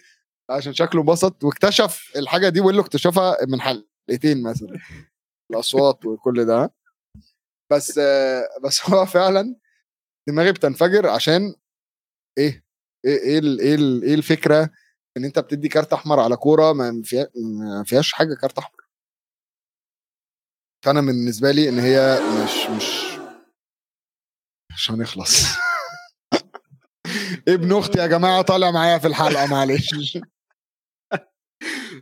عشان شكله انبسط واكتشف الحاجة دي ويلو اكتشفها من حلقتين مثلا. الأصوات وكل ده. بس بس هو فعلا دماغي بتنفجر عشان إيه؟ إيه إيه إيه, إيه الفكرة إن أنت بتدي كارت أحمر على كورة ما فيهاش حاجة كارت أحمر. فأنا بالنسبة لي إن هي مش مش مش هنخلص. ابن أختي يا جماعة طالع معايا في الحلقة معلش.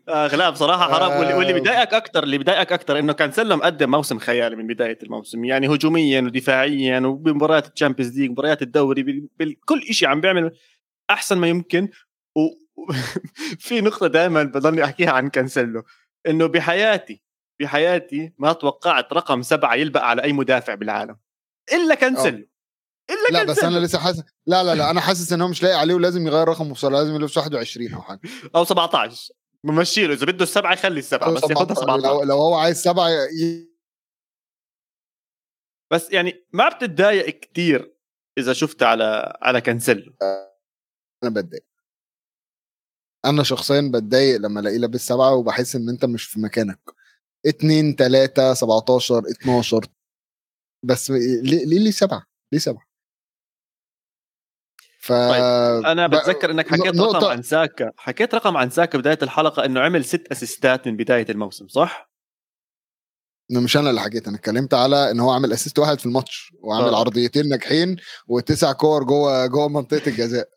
اخ لا بصراحة حرام. واللي, واللي بيضايقك أكثر اللي بيضايقك أكثر إنه كانسيلو مقدم موسم خيالي من بداية الموسم يعني هجوميا ودفاعيا وبمباريات ال Champions League مباريات الدوري بكل شيء عم بيعمل أحسن ما يمكن. وفي نقطة دائما بضلني أحكيها عن كانسيلو إنه بحياتي بحياتي ما توقعت رقم سبعة يلبق على أي مدافع بالعالم. إلا كانسيلو. إلا لا بس أنا لسه حاسس لا لا لا أنا حاسس ان هو مش لاقي عليه ولازم يغير رقم وصل لازم يلبس 21 أو حاجة. أو 17 ممشي له. إذا بده السبعة يخلي السبعة بس ياخذها 17 لو, لو هو عايز سبعة ي... بس يعني ما بتتضايق كثير إذا شفت على على كانسيلو. أنا بتضايق. أنا شخصيا بتضايق لما ألاقيه لابس سبعة وبحس إن أنت مش في مكانك. 2 3 17 12 بس ليه ليه سبعة؟ ليه سبعة؟ ف طيب. أنا بتذكر إنك حكيت نقطة... رقم عن ساكا حكيت رقم عن ساكا بداية الحلقة إنه عمل ست أسيستات من بداية الموسم صح مش أنا اللي حكيت أنا اتكلمت على ان هو عامل assist واحد في الماتش وعامل طبعا. عرضيتين ناجحين وتسع كور جوه جوه منطقة الجزاء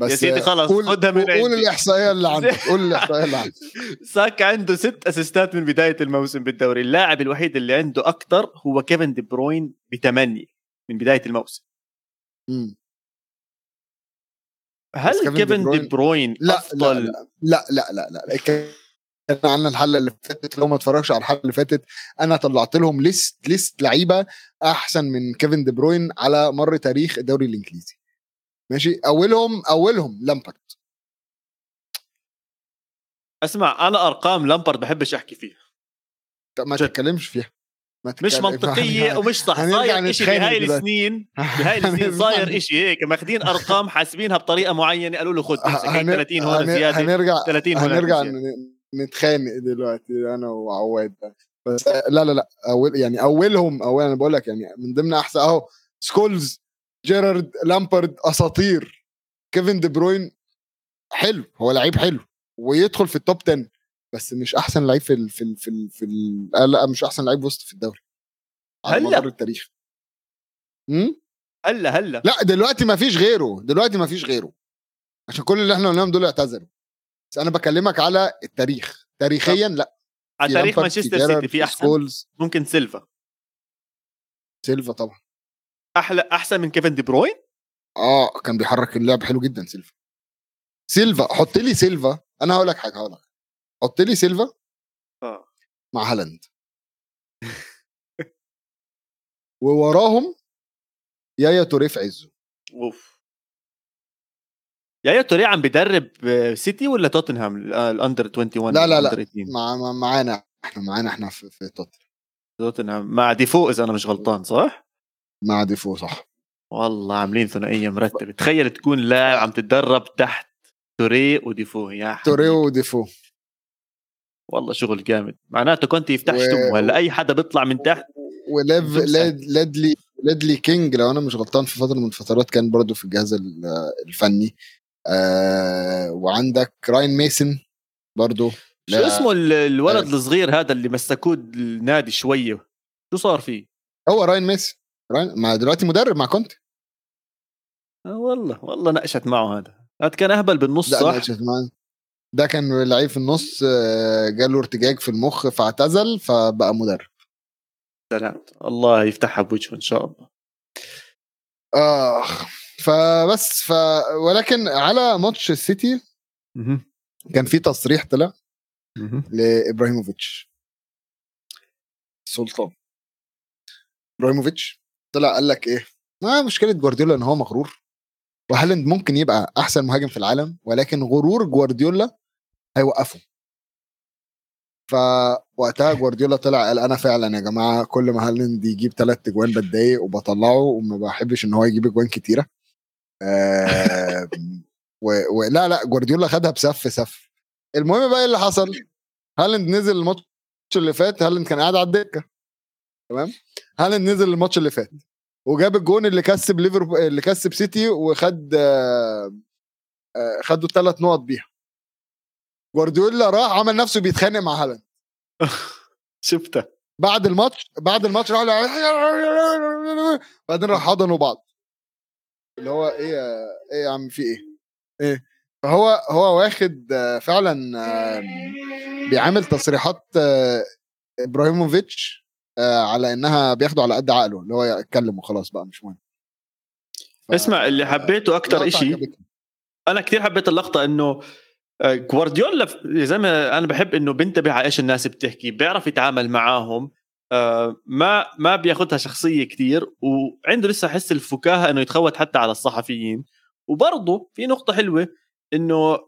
بس يا سيدي خلاص خدها من قول الإحصائية اللي عندك قول الإحصائية اللي عندك ساكا عنده ست أسيستات من بداية الموسم بالدوري اللاعب الوحيد اللي عنده أكثر هو كيفن دي بروين بثمانية من بداية الموسم مم. هل كيفن دي بروين لا أفضل؟ لا لا لا لا, لا, لا. كان عنا الحلقة اللي فاتت لو ما اتفرجش على الحلقة اللي فاتت أنا طلعت لهم ليست ليست لعيبة أحسن من كيفن دي بروين على مر تاريخ الدوري الإنجليزي. ماشي؟ أولهم أولهم لامبارد. أسمع أنا أرقام لامبارد بحبش أحكي فيها. ما تتكلمش فيها. مش منطقية ومش صح. صاير شيء بهاي السنين بهاي السنين صاير شيء هيك ماخذين أرقام حاسبينها بطريقة معينة قالوا له خذ 30 هون زيادة هنرجع 30 هون هنرجع نتخانق دلوقتي أنا وعواد بس. لا لا لا اول يعني أولهم اول أنا بقول لك يعني من ضمن أحسن أهو سكولز جيرارد لامبارد أساطير كيفن دي بروين حلو هو لعيب حلو ويدخل في ال top 10 بس مش أحسن لعيب في ال في ال في ال في ال آه لأ مش أحسن لعيب وسط في الدوري على هلا. مدار التاريخ. إمم؟ هلا هلا. لأ دلوقتي ما فيش غيره دلوقتي ما فيش غيره. عشان كل اللي إحنا قلناهم دول اعتزلوا. بس أنا بكلمك على التاريخ. تاريخيا لأ. على تاريخ مانشستر سيتي في أحسن؟ سكولز. ممكن سيلفا. سيلفا طبعا. أحلى أحسن من كيفن دي بروين؟ آه كان بيحرك اللعب حلو جدا سيلفا. سيلفا حط لي سيلفا. أنا هقول لك حاجة هقول لك حط لي سيلفا آه. مع هالاند. ووراهم يايا توريه في عزه. أوف. يايا توري عم بدرب آه، سيتي ولا توتنهام؟ آه، ال under 21 لا، لا، لا. ال under 18. مع مع- معانا إحنا معانا إحنا في, في توتنهام. توتنهام. مع ديفو إذا أنا مش غلطان صح؟ مع ديفو صح. والله عاملين ثنائية مرتبة. تخيل تكون لاعب عم تتدرب تحت توري وديفو. يا حبيبي. توريه وديفو. والله شغل جامد. معناته كنت يفتح و- شتم هلا أي حدا بيطلع من تحت وليف ليدلي ليدلي كينج لو أنا مش غلطان في فترة من الفترات كان برضو في الجهاز ال- الفني. آه وعندك راين ميسن برضو شو. اسمه ال- الولد الصغير هذا اللي مسكوه النادي شوية؟ شو صار فيه؟ هو راين ميسن. راين ما دلوقتي مدرب مع كونتي. آه والله والله نقشت معه هذا. هذا كان أهبل بالنص صح؟ أنا شفت معاه. ده كان لعيب في النص آه، جاله ارتجاج في المخ فاعتزل فبقى مدرب. سلام الله يفتحها بوجهه إن شاء الله. آخ فبس ف ولكن على ماتش السيتي. كان في تصريح طلع. لإبراهيموفيتش. سلطان. إبراهيموفيتش طلع قال لك إيه؟ ما مشكلة جوارديولا إن هو مغرور وهالاند ممكن يبقى أحسن مهاجم في العالم ولكن غرور جوارديولا هيوقفه فوقتها جوارديولا طلع قال أنا فعلا يا جماعة كل ما هالاند يجيب ثلاث اجوان بتضايق وبطلعه وما بحبش إن هو يجيب أجوان كتيرة. آه و- ولا لا جوارديولا خدها بسف سف. المهم بقى إيه اللي حصل؟ هالاند نزل الماتش اللي فات هالاند كان قاعد على الدكة. تمام؟ هالاند نزل الماتش اللي فات وجاب الجون اللي كسب ليفربول اللي كسب سيتي وخد آه، آه، خدوا الثلاث نقط بيها. جوارديولا راح عمل نفسه بيتخانق مع هالاند. شفتها. بعد الماتش بعد الماتش راح بعدين راح حضنوا بعض. اللي هو إيه يا إيه يا عم في إيه؟ إيه. فهو هو واخد آه، فعلا بيعامل تصريحات آه، إبراهيموفيتش آه، على إنها بياخده على قد عقله اللي هو يتكلم وخلاص بقى مش مهم. ف- اسمع اللي حبيته إشي عجبتني. أنا كثير حبيت اللقطة إنه جوارديولا ف- يا زلمه أنا بحب إنه بينتبه على إيش الناس بتحكي بيعرف يتعامل معاهم. آه، ما ما بياخذها شخصية كثير وعنده لسه حس الفكاهة إنه يتخوت حتى على الصحفيين. وبرضه في نقطة حلوة إنه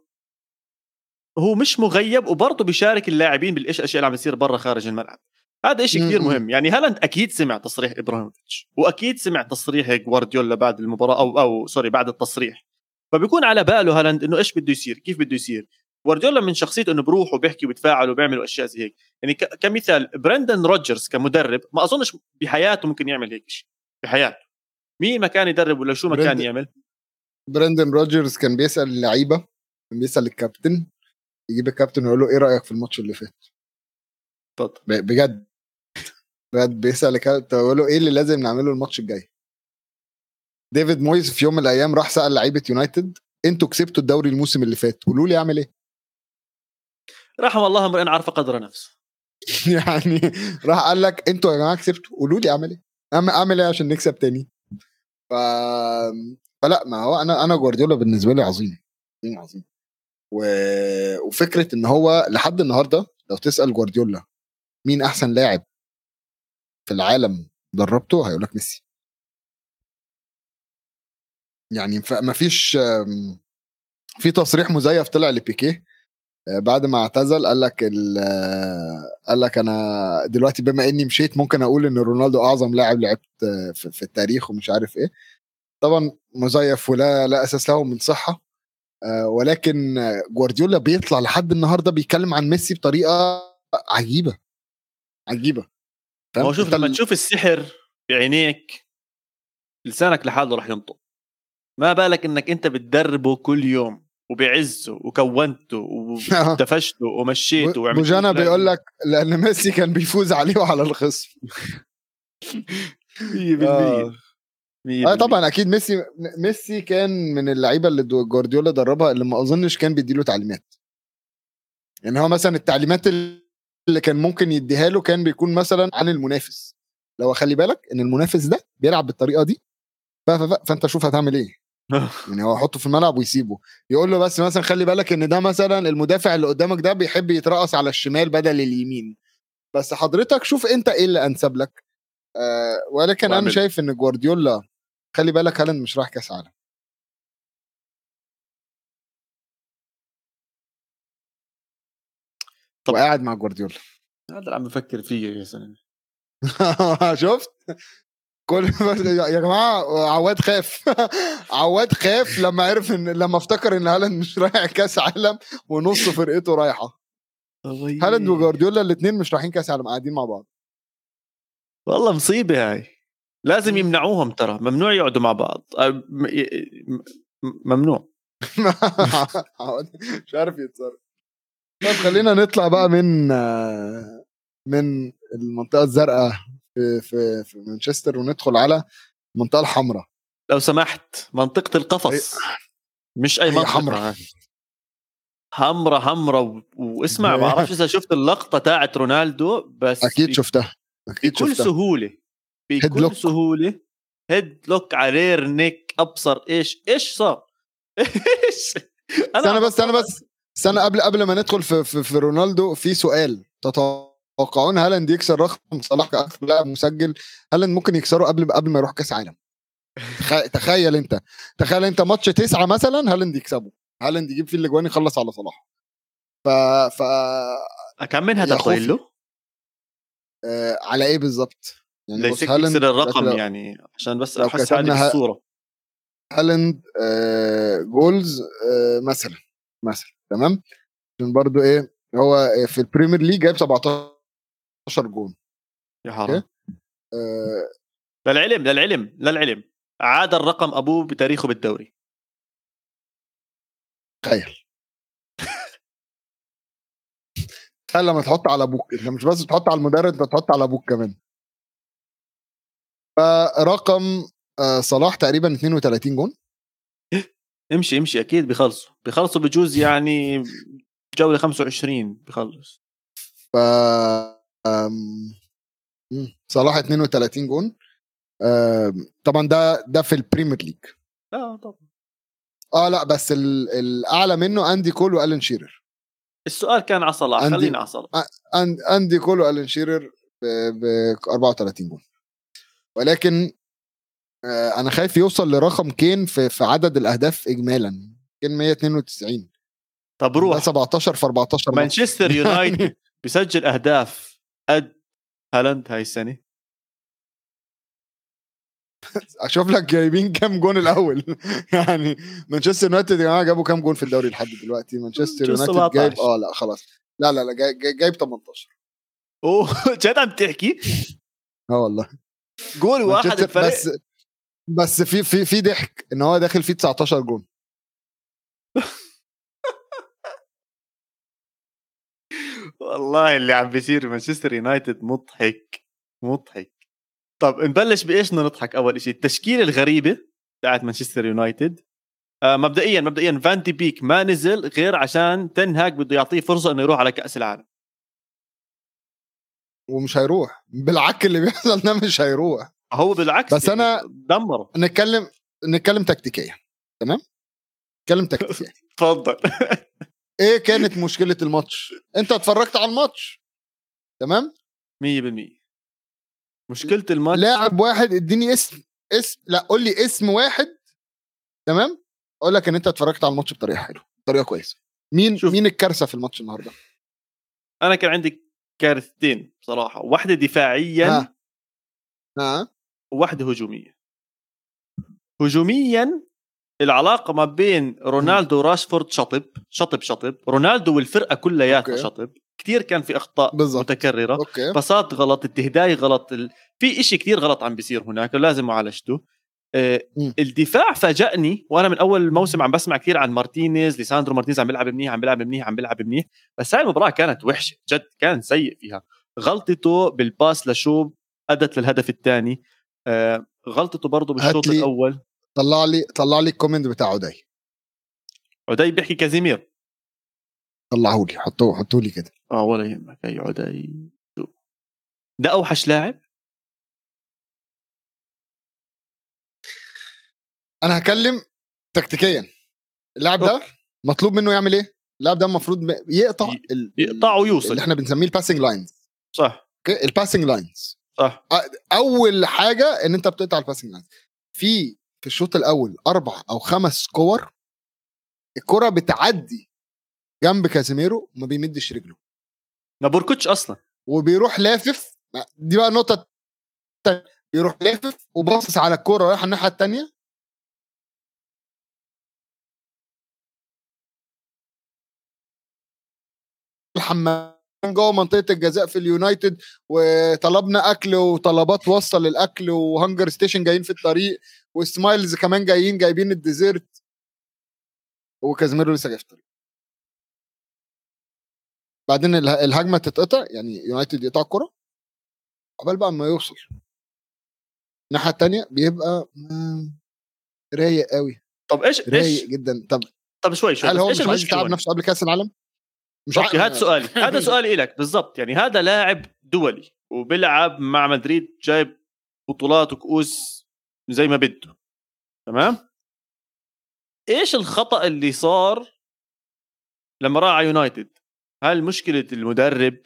هو مش مغيب وبرضه بيشارك اللاعبين بالإيش الاشياء اللي عم بتصير برا خارج الملعب. هذا إشي كثير. مهم. يعني هالاند أكيد سمع تصريح إبراهيموفيتش وأكيد سمع تصريح جوارديولا بعد المباراة أو أو سوري بعد التصريح. فبيكون على باله هالاند إنه إيش بده يصير كيف بده يصير؟ جوارديولا من شخصيته إنه بروح وبيحكي وبيتفاعل وبيعمل أشياء زي هيك. يعني كمثال برندن روجرز كمدرب ما أظنش بحياته ممكن يعمل هيك شيء بحياته. مين ما كان يدرب ولا شو ما كان برندن- يعمل؟ براندن روجرز كان بيسأل اللعيبة كان بيسأل الكابتن يجيب الكابتن ويقول له إيه رأيك في الماتش اللي فات؟ بجد. بجد بيسأل الكابتن ويقول له إيه اللي لازم نعمله الماتش الجاي؟ ديفيد مويز في يوم من الأيام راح سأل لعيبة يونايتد أنتوا كسبتوا الدوري الموسم اللي فات قولوا لي أعمل إيه؟ رحم الله امرئ عرف قدر نفسه يعني راح قال لك أنتوا يا جماعة كسبتوا قولوا لي أعمل إيه؟ أعمل إيه عشان نكسب تاني؟ ف... فلا ما هو أنا أنا جوارديولا بالنسبة لي عظيم عظيم عظيم. و... وفكرة إن هو لحد النهارده لو تسأل جوارديولا مين أحسن لاعب في العالم دربته هيقول لك ميسي. يعني ما فيش في تصريح مزيف طلع لبيكيه آه، بعد ما اعتزل قال لك ال- قال لك أنا دلوقتي بما إني مشيت ممكن أقول إن رونالدو أعظم لاعب لعبت في التاريخ ومش عارف إيه. طبعا مزيف ولا لا أساس له من صحة آه، ولكن جوارديولا بيطلع لحد النهارده بيتكلم عن ميسي بطريقة عجيبة عجيبة؟ هو شوف لما تشوف السحر بعينيك لسانك لحاله راح ينطق. ما بالك إنك أنت بتدربه كل يوم وبعزه وكونته ودفشته ومشيته وعملته بوجانا بيقول لك لأن ميسي كان بيفوز عليه وعلى الخصم. 100% آه. آه طبعا أكيد ميسي ميسي كان من اللعيبة اللي جوارديولا دربها اللي ما أظنش كان بيديله تعليمات. يعني هو مثلا التعليمات اللي كان ممكن يديها له كان بيكون مثلا عن المنافس. لو خلي بالك إن المنافس ده بيلعب بالطريقة دي. فأنت شوف هتعمل إيه. يعني هو يحطه في الملعب ويسيبه. يقول له بس مثلا خلي بالك إن ده مثلا المدافع اللي قدامك ده بيحب يترقص على الشمال بدل اليمين. بس حضرتك شوف أنت إيه اللي أنسب لك. آه ولكن أنا شايف إن جوارديولا خلي بالك هالاند مش رايح كأس عالم. طب وقاعد مع جوارديولا. هذا اللي عم بفكر فيه يا زلمه شفت؟ كل يا جماعة عواد خاف. عواد خاف لما عرف ان لما افتكر إن هالاند مش رايح كأس عالم ونص فرقته رايحة. هالاند وجوارديولا الاثنين مش رايحين كأس عالم قاعدين مع بعض. والله مصيبة هاي. لازم يمنعوهم ترى ممنوع يقعدوا مع بعض. ممنوع. مش عارف يتصرف. طيب خلينا نطلع بقى من من المنطقة الزرقاء. في في في مانشستر وندخل على المنطقة الحمراء. لو سمحت منطقة القفص. مش أي منطقة. حمراء. حمراء حمراء واسمع ما بعرفش إذا شفت اللقطة تاعت رونالدو بس أكيد شفتها. أكيد بكل شفتها. سهولة بكل لوك. سهولة هيد لوك على رير نيك أبصر إيش إيش صار؟ إيش؟ استنى بس استنى بس استنى قبل قبل ما ندخل في, في, في رونالدو في سؤال تتوقعون هالاند يكسر رقم صلاح كاكثر لاعب مسجل. هالاند ممكن يكسره قبل قبل ما يروح كأس عالم. تخيل انت. تخيل انت ماتش تسعة مثلا هالاند يكسبه. هالاند يجيب فيه الأجوان يخلص على صلاح. ف ف كم من هدف له؟ آه على إيه بالظبط؟ يعني بص هالاند الرقم يعني عشان بس أحس حالي بالصورة هالاند آه goals آه مثلا مثلا تمام؟ عشان برضو إيه هو في ال Premier League جايب 17 جون. يا حرام. آه. للعلم للعلم للعلم عاد الرقم أبوه بتاريخه بالدوري. تخيل. تخيل لما تحط على أبوك أنت مش بس تحط على المدرب أنت تحط على أبوك كمان. فرقم آه، صلاح تقريبا 32 جون. امشي امشي أكيد بيخلصوا. بيخلصوا بجوز يعني جولة 25 بيخلص. ف صلاح 32 جون. طبعا ده ده في ال Premier League آه طبعا. آه لا بس الأعلى منه أندي كول وآلان شيرر. السؤال كان على صلاح خلينا على صلاح. أندي كول وآلان شيرر ب 34 جون. ولكن آه، أنا خايف يوصل لرقم كين في, في عدد الأهداف اجمالا. كين 192 طب روح. 17 في 14 مانشستر يونايتد بيسجل أهداف. قد هالاند هاي السنة أشوف لك جايبين كام جون الأول. يعني مانشستر يونايتد يا جماعة جابوا كام جون في الدوري لحد دلوقتي؟ مانشستر يونايتد جايب آه لا خلاص. لا لا لا جايب 18 أوه جد عم تحكي؟ آه والله. جول واحد الفريق. بس بس في في في ضحك إن هو داخل فيه 19 جون. والله اللي عم بيصير مانشستر يونايتد مضحك مضحك. طب نبلش بإيش بدنا نضحك أول شيء التشكيلة الغريبة بتاعت مانشستر يونايتد. آه مبدئيا مبدئيا فان دي بيك ما نزل غير عشان تنهاك بده يعطيه فرصة إنه يروح على كأس العالم. ومش هيروح. بالعك اللي بيحصل ده مش هيروح. هو بالعكس بس أنا دمره. نتكلم نتكلم تكتيكيا تمام؟ نتكلم تكتيكيا. اتفضل إيه كانت مشكلة الماتش؟ أنت اتفرجت على الماتش؟ تمام؟ 100% مشكلة الماتش لاعب واحد اديني اسم اسم لا قول لي اسم واحد. تمام؟ أقول لك إن أنت اتفرجت على الماتش بطريقة حلوة بطريقة كويسة. مين شوف. مين الكارثة في الماتش النهارده؟ أنا كان عندي كارثتين بصراحة واحدة دفاعيا ها. ها. وواحدة هجومية. هجوميا العلاقة ما بين رونالدو وراشفورد شطب شطب شطب. رونالدو والفرقة كلياتها شطب. كثير كان في أخطاء بالزبط. متكررة. okay. باصات غلط التهداي غلط ال... في إشي كثير غلط عم بيصير هناك ولازم معالجته آه، الدفاع فاجأني وأنا من أول الموسم عم بسمع كثير عن مارتينيز ليساندرو مارتينيز عم بيلعب منيح عم بيلعب منيح عم بيلعب منيح. بس هاي المباراة كانت وحشة جد كان سيء فيها. غلطته بال pass لشو أدت للهدف الثاني. آه، غلطته برضه بالشوط الأول. طلع لي طلع لي ال comment بتاع عدي. عدي بيحكي كازيمير. طلعوا لي حطوه حطوا لي كده. آه ولا يهمك. اي عدي. ده أوحش لاعب؟ أنا هكلم تكتيكيا. اللاعب ده مطلوب منه يعمل إيه؟ اللاعب ده المفروض يقطع يقطع ويوصل. اللي إحنا بنسميه ال passing lines صح. Okay؟ ال passing lines صح. أول حاجة إن أنت بتقطع ال passing lines في في الشوط الأول أربع أو خمس كور الكرة بتعدي جنب كازيميرو وما بيمدش رجله. ما بوركوتش أصلا. وبيروح لافف دي بقى نقطة بيروح لافف وباصص على الكورة رايحه الناحية الثانية الحمام جوه منطقة الجزاء في اليونايتد وطلبنا أكل وطلبات وصل الأكل و HungerStation جايين في الطريق و Smiles كمان جايين جايبين ال dessert وكازميرو لسه جاي في الطريق. بعدين الهجمة تتقطع يعني يونايتد يقطع الكرة. قبل بقى ما يوصل. الناحية الثانية بيبقى رايق قوي طب إيش رايق إيش جدا. طب طب شوي شوي هل هو مش عايز يتعب نفسه قبل كأس العالم؟ مش أوكي هذا سؤالي. هذا سؤالي لك بالضبط. يعني هذا لاعب دولي وبيلعب مع مدريد جايب بطولات وكؤوس زي ما بده. تمام؟ إيش الخطأ اللي صار لما راح على يونايتد؟ هل مشكلة المدرب؟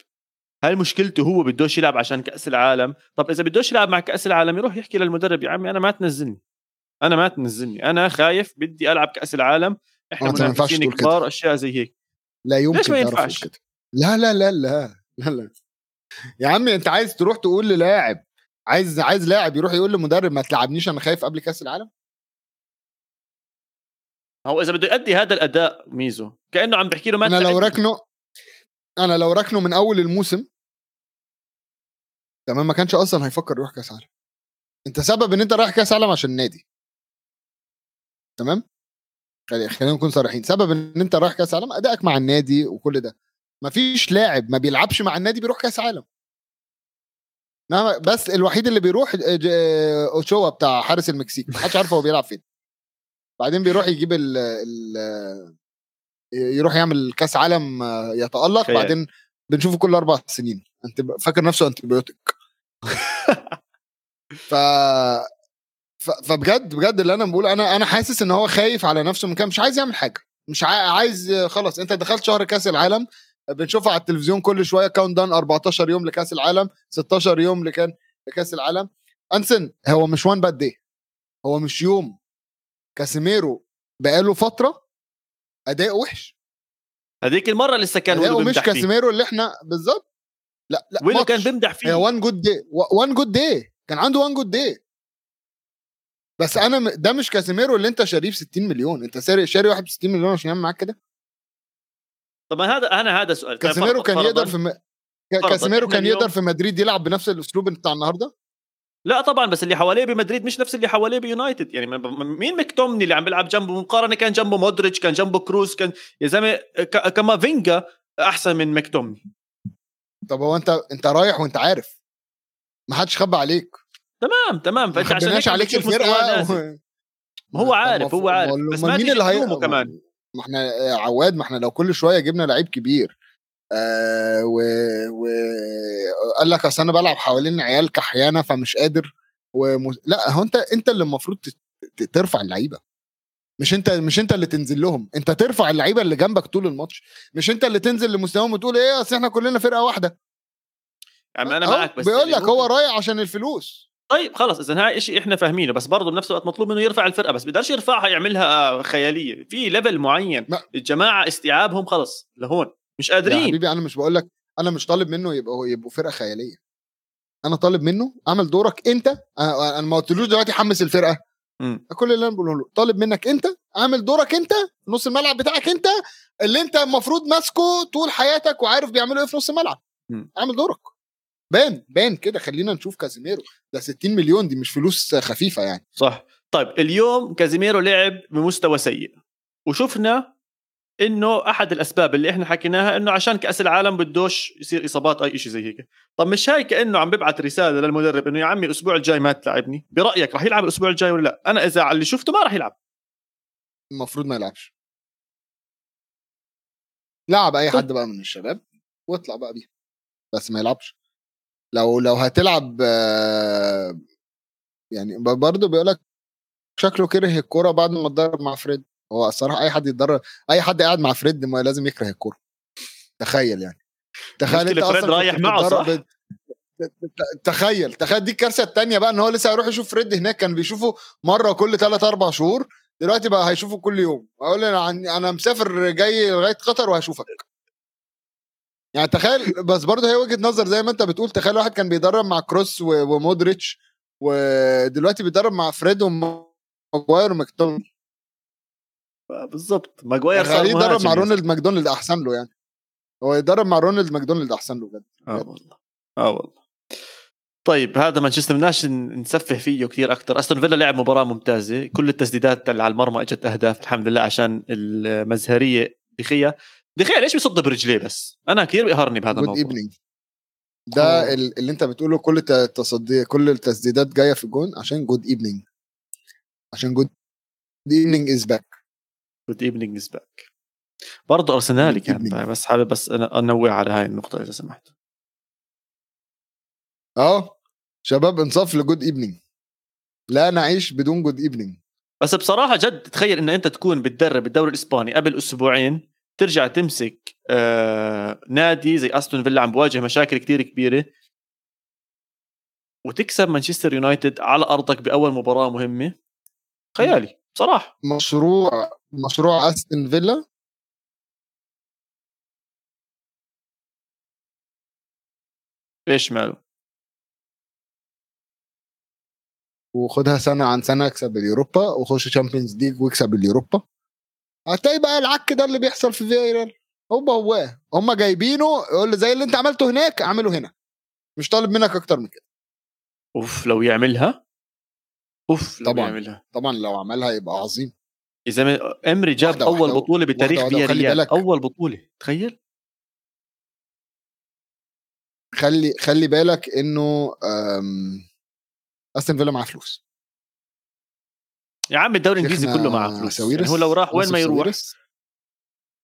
هل مشكلته هو بدوش يلعب عشان كأس العالم؟ طب إذا بدوش يلعب مع كأس العالم يروح يحكي للمدرب يا عمي أنا ما تنزلني. أنا ما تنزلني. أنا خايف بدي ألعب كأس العالم. إحنا منافسين كبار. أشياء زي هيك. لا يمكن ليش ما ينفعش؟ لا لا لا لا لا لا يا عمي انت عايز تروح تقول للاعب عايز عايز لاعب يروح يقول لمدرب ما تلعبنيش أنا خايف قبل كاس العالم؟ هو إذا بده يؤدي هذا الأداء ميزو كأنه عم بحكي له ما أنا لو ركنه أنا لو ركنه من أول الموسم تمام ما كانش أصلا هيفكر يروح كاس عالم. أنت سبب إن أنت رايح كاس عالم عشان النادي. تمام؟ خلينا نكون صريحين. سبب إن أنت رايح كأس عالم أدائك مع النادي وكل ده. مفيش لاعب ما بيلعبش مع النادي بيروح كأس عالم. بس الوحيد اللي بيروح اوتشوا بتاع حارس المكسيك. محدش عارف هو بيلعب فين. بعدين بيروح يجيب ال ال يروح يعمل كأس عالم يتألق. خيال. بعدين بنشوفه كل أربع سنين. انت فاكر نفسه انتبيوتيك ف فبجد بجد اللي أنا بقول أنا أنا حاسس إن هو خايف على نفسه من كام مش عايز يعمل حاجة مش عايز خلاص أنت دخلت شهر كأس العالم بنشوفها على التلفزيون كل شوية countdown 14 يوم لكأس العالم 16 يوم لكان لكأس العالم. أنسن هو مش one bad day هو مش يوم. كاسيميرو بقاله فترة اداء وحش. هذيك المرة لسه كان اداؤه مش كاسيميرو اللي إحنا بالظبط. لا لا ويلو كان بيمدح فيه. one good day one good day كان عنده one good day بس أنا ده مش كاسيميرو اللي أنت شاريه ب 60 مليون. أنت شاري شاري واحد ب 60 مليون عشان يعمل معاك كده؟ طب هذا أنا هذا سؤال. كاسيميرو كان يقدر في م... كاسيميرو كان يقدر في مدريد يلعب بنفس الأسلوب بتاع النهارده؟ لا طبعا بس اللي حواليه بمدريد مش نفس اللي حواليه بيونايتد. يعني مين مكتومني اللي عم بيلعب جنبه؟ مقارنة كان جنبه مودريتش كان جنبه كروز كان يا زلمة كامافينجا أحسن من مكتومني طب هو أنت أنت رايح وأنت عارف. ما حدش خبى عليك. تمام تمام. فأنت عشان هيك عليك الفرقه و... ما هو عارف هو عارف. بس ما مين اللي هي... كمان. ما إحنا عواد ما إحنا لو كل شوية جبنا لعيب كبير آه و... و... قال لك أصل أنا بلعب حوالين عيال كحيانة فمش قادر وم... لا هو أنت أنت اللي المفروض ترفع اللعيبة. مش أنت مش أنت اللي تنزل لهم. أنت ترفع اللعيبة اللي جنبك طول الماتش. مش أنت اللي تنزل لمستواهم وتقول إيه أصل إحنا كلنا فرقة واحدة. يعني أنا معك بس بيقول لك هو رايح عشان الفلوس. طيب خلص إذا هاي شيء إحنا فاهمينه بس برضه بنفس الوقت مطلوب منه يرفع الفرقة بس بيقدرش يرفعها يعملها خيالية في ليفل معين ما. الجماعة استيعابهم خلص لهون مش قادرين يا حبيبي أنا مش بقول لك أنا مش طالب منه يبقوا يبقوا فرقة خيالية أنا طالب منه أعمل دورك أنت أنا ما قلتلوش دلوقتي حمس الفرقة م. كل اللي أنا بقوله له طالب منك أنت أعمل دورك أنت نص الملعب بتاعك أنت اللي أنت المفروض ماسكه طول حياتك وعارف بيعملوا إيه في نص الملعب م. أعمل دورك بان بان كده خلينا نشوف كازيميرو. ده 60 مليون دي مش فلوس خفيفة يعني. صح. طيب اليوم كازيميرو لعب بمستوى سيء. وشفنا إنه أحد الأسباب اللي إحنا حكيناها إنه عشان كأس العالم بدوش يصير إصابات اي شيء زي هيك. طب مش هاي كأنه عم ببعث رسالة للمدرب إنه يا عمي الأسبوع الجاي ما تلعبني؟ برأيك راح يلعب الأسبوع الجاي ولا لا؟ أنا إذا على اللي شفته ما راح يلعب. المفروض ما يلعبش. لعب أي حد بقى من الشباب واطلع بقى بيه. بس ما يلعبش. لو لو هتلعب يعني برضه بيقول لك شكله كره الكوره بعد ما اتدرب مع فريد. هو الصراحة أي حد يتدرب أي حد قاعد مع فريد ما لازم يكره الكورة. تخيل يعني. تخيل أنت فريد رايح معه صح؟ تخيل تخيل دي الكارثة الثانية بقى إن هو لسه هيروح يشوف فريد هناك. كان بيشوفه مرة كل ثلاث أربع شهور دلوقتي بقى هيشوفه كل يوم. أقول أنا أنا مسافر جاي لغاية قطر وهشوفك. يعني تخيل بس برضه هي وجهة نظر زي ما انت بتقول تخيل واحد كان بيدرب مع كروس ومودريتش ودلوقتي بيدرب مع فريد وماجواير وماكتوميناي بالظبط. ماجواير صار يدرب مع رونالد ماكدونالد أحسن له يعني. هو يدرب مع رونالد ماكدونالد أحسن له بجد. آه والله. آه والله. طيب هذا مانشستر بدناش نسفه فيه كثير أكثر أستون فيلا لعب مباراة ممتازة. كل التسديدات اللي على المرمى إجت أهداف الحمد لله عشان المزهرية دخية. دخيه ليش بيصد برجليه بس؟ أنا كثير بيقهرني بهذا الموضوع. evening ده أوه. اللي أنت بتقوله كل التصدي كل التسديدات جاية في الجون عشان good evening عشان good evening is back good evening is back برضه ارسنالي كان بس حابب بس انوه على هاي النقطة إذا سمحت. أه؟ شباب انصاف ل good evening لا نعيش بدون good evening بس بصراحة جد تخيل إن أنت تكون بتدرب الدوري الإسباني قبل أسبوعين ترجع تمسك آه نادي زي استون فيلا عم بواجه مشاكل كتير كبيرة. وتكسب مانشستر يونايتد على أرضك بأول مباراة مهمة. خيالي صراحة مشروع مشروع استون فيلا إيش ماله؟ وخدها سنة عن سنة اكسب اليوروبا. وخش Champions League واكسب اليوروبا. هتلاقي بقى العك ده اللي بيحصل في فيرال. هو هو هم جايبينه يقول زي اللي انت عملته هناك اعمله هنا. مش طالب منك أكتر من كده. أوف لو يعملها؟ أوف لو طبعا يعملها. طبعا لو عملها يبقى عظيم. إذا إمري جاب واحدة أول واحدة بطولة بتاريخ فياريال أول بطولة تخيل. خلي خلي بالك إنه أستون فيلا معاه فلوس. يا عم الدوري الإنجليزي كله معاه فلوس. يعني هو لو راح وين ما يروح؟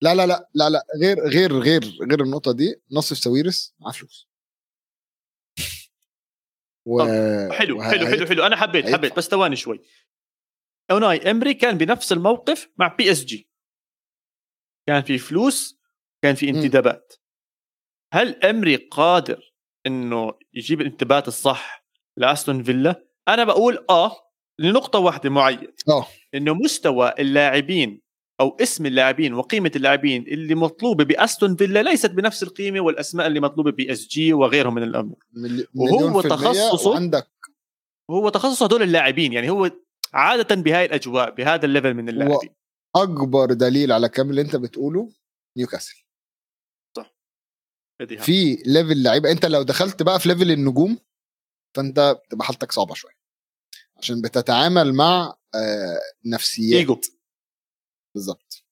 لا لا لا لا لا غير غير غير غير النقطة دي نصف ساويرس معاه فلوس. و... حلو حلو حلو حلو. أنا حبيت حبيت بس ثواني شوي. أوناي إمري كان بنفس الموقف مع PSG. كان في فلوس كان في انتدابات. هل إمري قادر إنه يجيب الانتدابات الصح لأستون فيلا؟ أنا بقول آه لنقطة واحدة معينة آه. إنه مستوى اللاعبين أو اسم اللاعبين وقيمة اللاعبين اللي مطلوبة بأستون فيلا ليست بنفس القيمة والأسماء اللي مطلوبة ب PSG وغيرهم من الأمور وهو تخصصه عندك هو تخصصه هدول اللاعبين يعني هو عادة بهاي الأجواء بهذا ال level من اللاعبين. أكبر دليل على كم اللي أنت بتقوله؟ نيوكاسل. صح. في level لعيبة أنت لو دخلت بقى في level النجوم فأنت بتبقى حالتك صعبة شوية. عشان بتتعامل مع آه، نفسيات. ايجو بالظبط.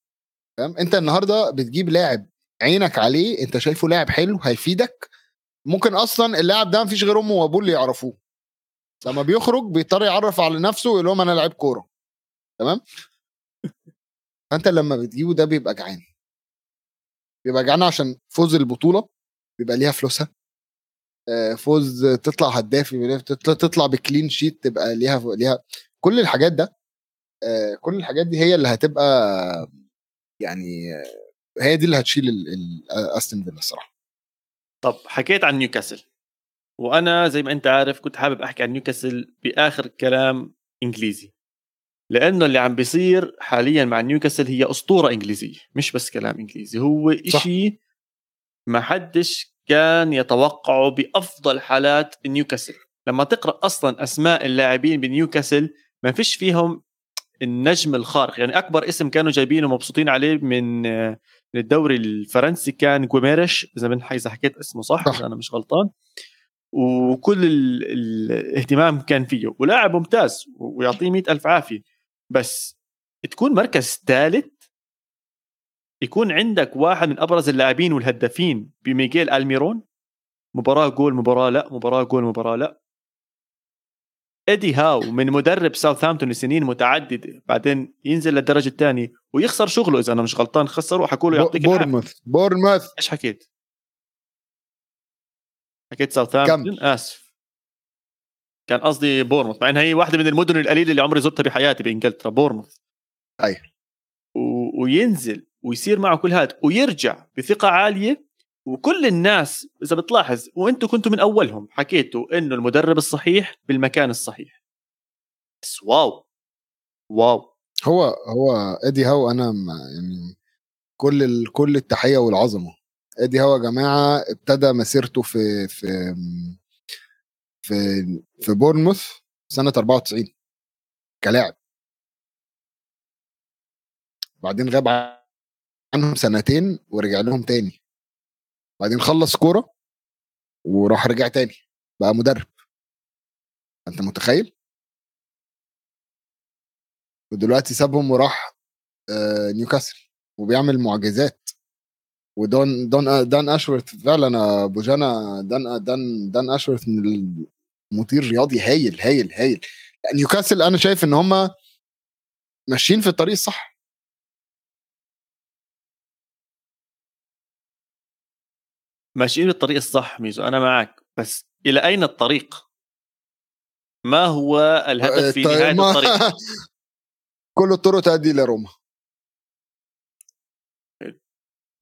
فاهم؟ انت النهارده بتجيب لاعب عينك عليه انت شايفه لاعب حلو هيفيدك. ممكن أصلا اللاعب ده مفيش غير امه وابوه اللي يعرفوه. لما بيخرج بيضطر يعرف على نفسه ويقول لهم أنا لعيب كورة. تمام؟ فانت لما بتجيبه ده بيبقى جعان. بيبقى جعان عشان فوز البطولة بيبقى ليها فلوسها. فوز تطلع هداف تطلع بكلين شيت تبقى ليها ليها كل الحاجات ده آه، كل الحاجات دي هي اللي هتبقى يعني هي دي اللي هتشيل أستون فيلا الصراحة. طب حكيت عن نيوكاسل. وأنا زي ما أنت عارف كنت حابب أحكي عن نيوكاسل بآخر كلام إنجليزي. لأنه اللي عم بيصير حاليا مع نيوكاسل هي أسطورة إنجليزية مش بس كلام إنجليزي هو إشي ما حدش كان يتوقعه بأفضل حالات نيوكاسل لما تقرأ أصلا أسماء اللاعبين بنيوكاسل ما فيش فيهم النجم الخارق. يعني أكبر اسم كانوا جايبينه مبسوطين عليه من الدوري الفرنسي كان جوميرش إذا من اذا حكيت اسمه صح, صح. أنا مش غلطان. وكل ال... الاهتمام كان فيه. ولاعب ممتاز ويعطيه مئة ألف عافية. بس تكون مركز ثالث يكون عندك واحد من أبرز اللاعبين والهدافين بميغيل ألميرون؟ مباراة جول مباراة لا مباراة جول مباراة لا. إيدي هاو من مدرب ساوثهامبتون لسنين متعدده بعدين ينزل للدرجة الثانية ويخسر شغله إذا أنا مش غلطان خسر وحكوا له يعطيك بورنموث بورنموث إيش حكيت؟ حكيت ساوثهامبتون؟ آسف. كان قصدي بورنموث مع انها هي واحدة من المدن القليلة اللي عمري زرتها بحياتي بإنجلترا بورنموث أي. و... وينزل ويصير معه كل هذا ويرجع بثقة عالية. وكل الناس إذا بتلاحظ وأنتم كنتوا من أولهم حكيتوا إنه المدرب الصحيح بالمكان الصحيح. بس wow. wow. هو هو إدي هو أنا يعني كل ال... كل التحية والعظمة. إدي هو يا جماعة ابتدى مسيرته في في في في بورنموث سنة 94 كلاعب. بعدين غاب عنهم سنتين ورجع لهم تاني. بعدين خلص كورة وراح رجع تاني بقى مدرب. أنت متخيل؟ ودلوقتي سابهم وراح آه، نيوكاسل وبيعمل معجزات. ودون دون دان أشورث فعلا أبو جانا دان دان دان أشورث من المدير رياضي هايل هايل هايل. نيوكاسل أنا شايف إن هم ماشيين في الطريق الصح. ماشيين بالطريق الصح ميزو أنا معك بس إلى أين الطريق؟ ما هو الهدف في طيب، نهاية الطريق؟ كل الطرق تؤدي إلى روما